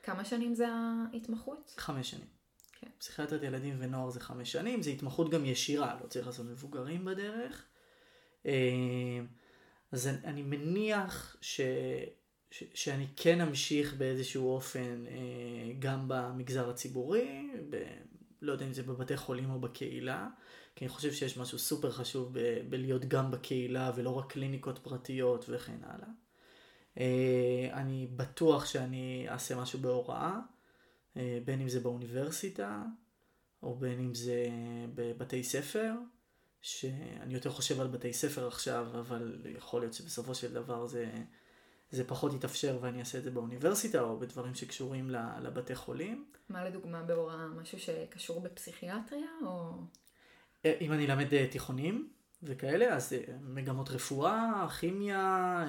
כמה שנים זה ההתמחות? חמש שנים. כן. פסיכיאטרית ילדים ונוער זה חמש שנים, זה התמחות גם ישירה, לא צריך לעשות מבוגרים בדרך. אה, אז אני מניח ש, ש, שאני כן אמשיך באיזשהו אופן אה, גם במגזר הציבורי, ב, לא יודע אם זה בבתי חולים או בקהילה, כי אני חושב שיש משהו סופר חשוב ב, בלהיות גם בקהילה ולא רק קליניקות פרטיות וכן הלאה. אה, אני בטוח שאני אעשה משהו בהוראה. אה, בין אם זה באוניברסיטה, או בין אם זה בבתי ספר, שאני יותר חושב על בתי ספר עכשיו, אבל יכול להיות שבסופו של דבר זה, זה פחות יתאפשר ואני אעשה את זה באוניברסיטה, או בדברים שקשורים לבתי חולים. מה לדוגמה בהוראה? משהו שקשור בפסיכיאטריה, או... אה, אם אני אלמד אה, תיכונים וכאלה, אז מגמות רפואה, כימיה.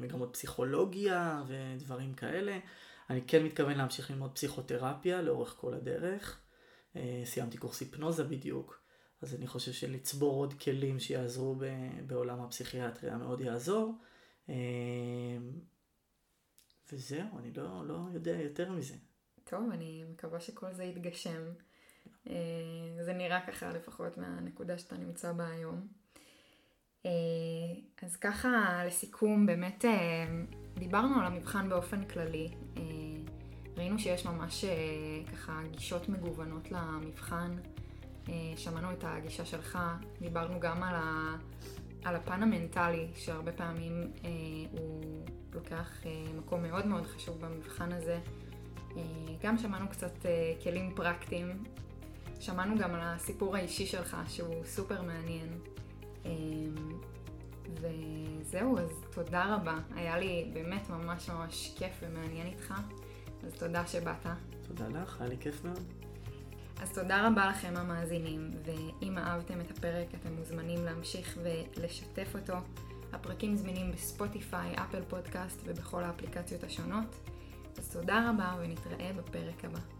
מגמות פסיכולוגיה ודברים כאלה. אני כן מתכוון להמשיך ללמוד פסיכותרפיה לאורך כל הדרך. אה, סיימתי קורס היפנוזה בדיוק, אז אני חושב שלצבור עוד כלים שיעזרו בעולם הפסיכיאטריה מאוד יעזור. אה, וזהו, אני לא, לא יודע יותר מזה. טוב, אני מקווה שכל זה יתגשם. אה, זה נראה ככה לפחות מהנקודה שאתה נמצא בה היום. אז ככה לסיכום, באמת דיברנו על המבחן באופן כללי. ראינו שיש ממש אה, ככה גישות מגוונות למבחן. אה, שמענו את הגישה שלך, דיברנו גם על, ה, על הפן המנטלי, שהרבה פעמים אה, הוא לוקח מקום מאוד מאוד חשוב במבחן הזה. גם שמענו קצת כלים פרקטיים. שמענו גם על הסיפור האישי שלך, שהוא סופר מעניין. וזהו, אז תודה רבה. היה לי באמת ממש ממש כיף ומעניין איתך. אז תודה שבאת. תודה לך, היה לי כיף מאוד. אז תודה רבה לכם המאזינים, ואם אהבתם את הפרק אתם מוזמנים להמשיך ולשתף אותו. הפרקים זמינים בספוטיפיי, אפל פודקאסט ובכל האפליקציות השונות. אז תודה רבה ונתראה בפרק הבא.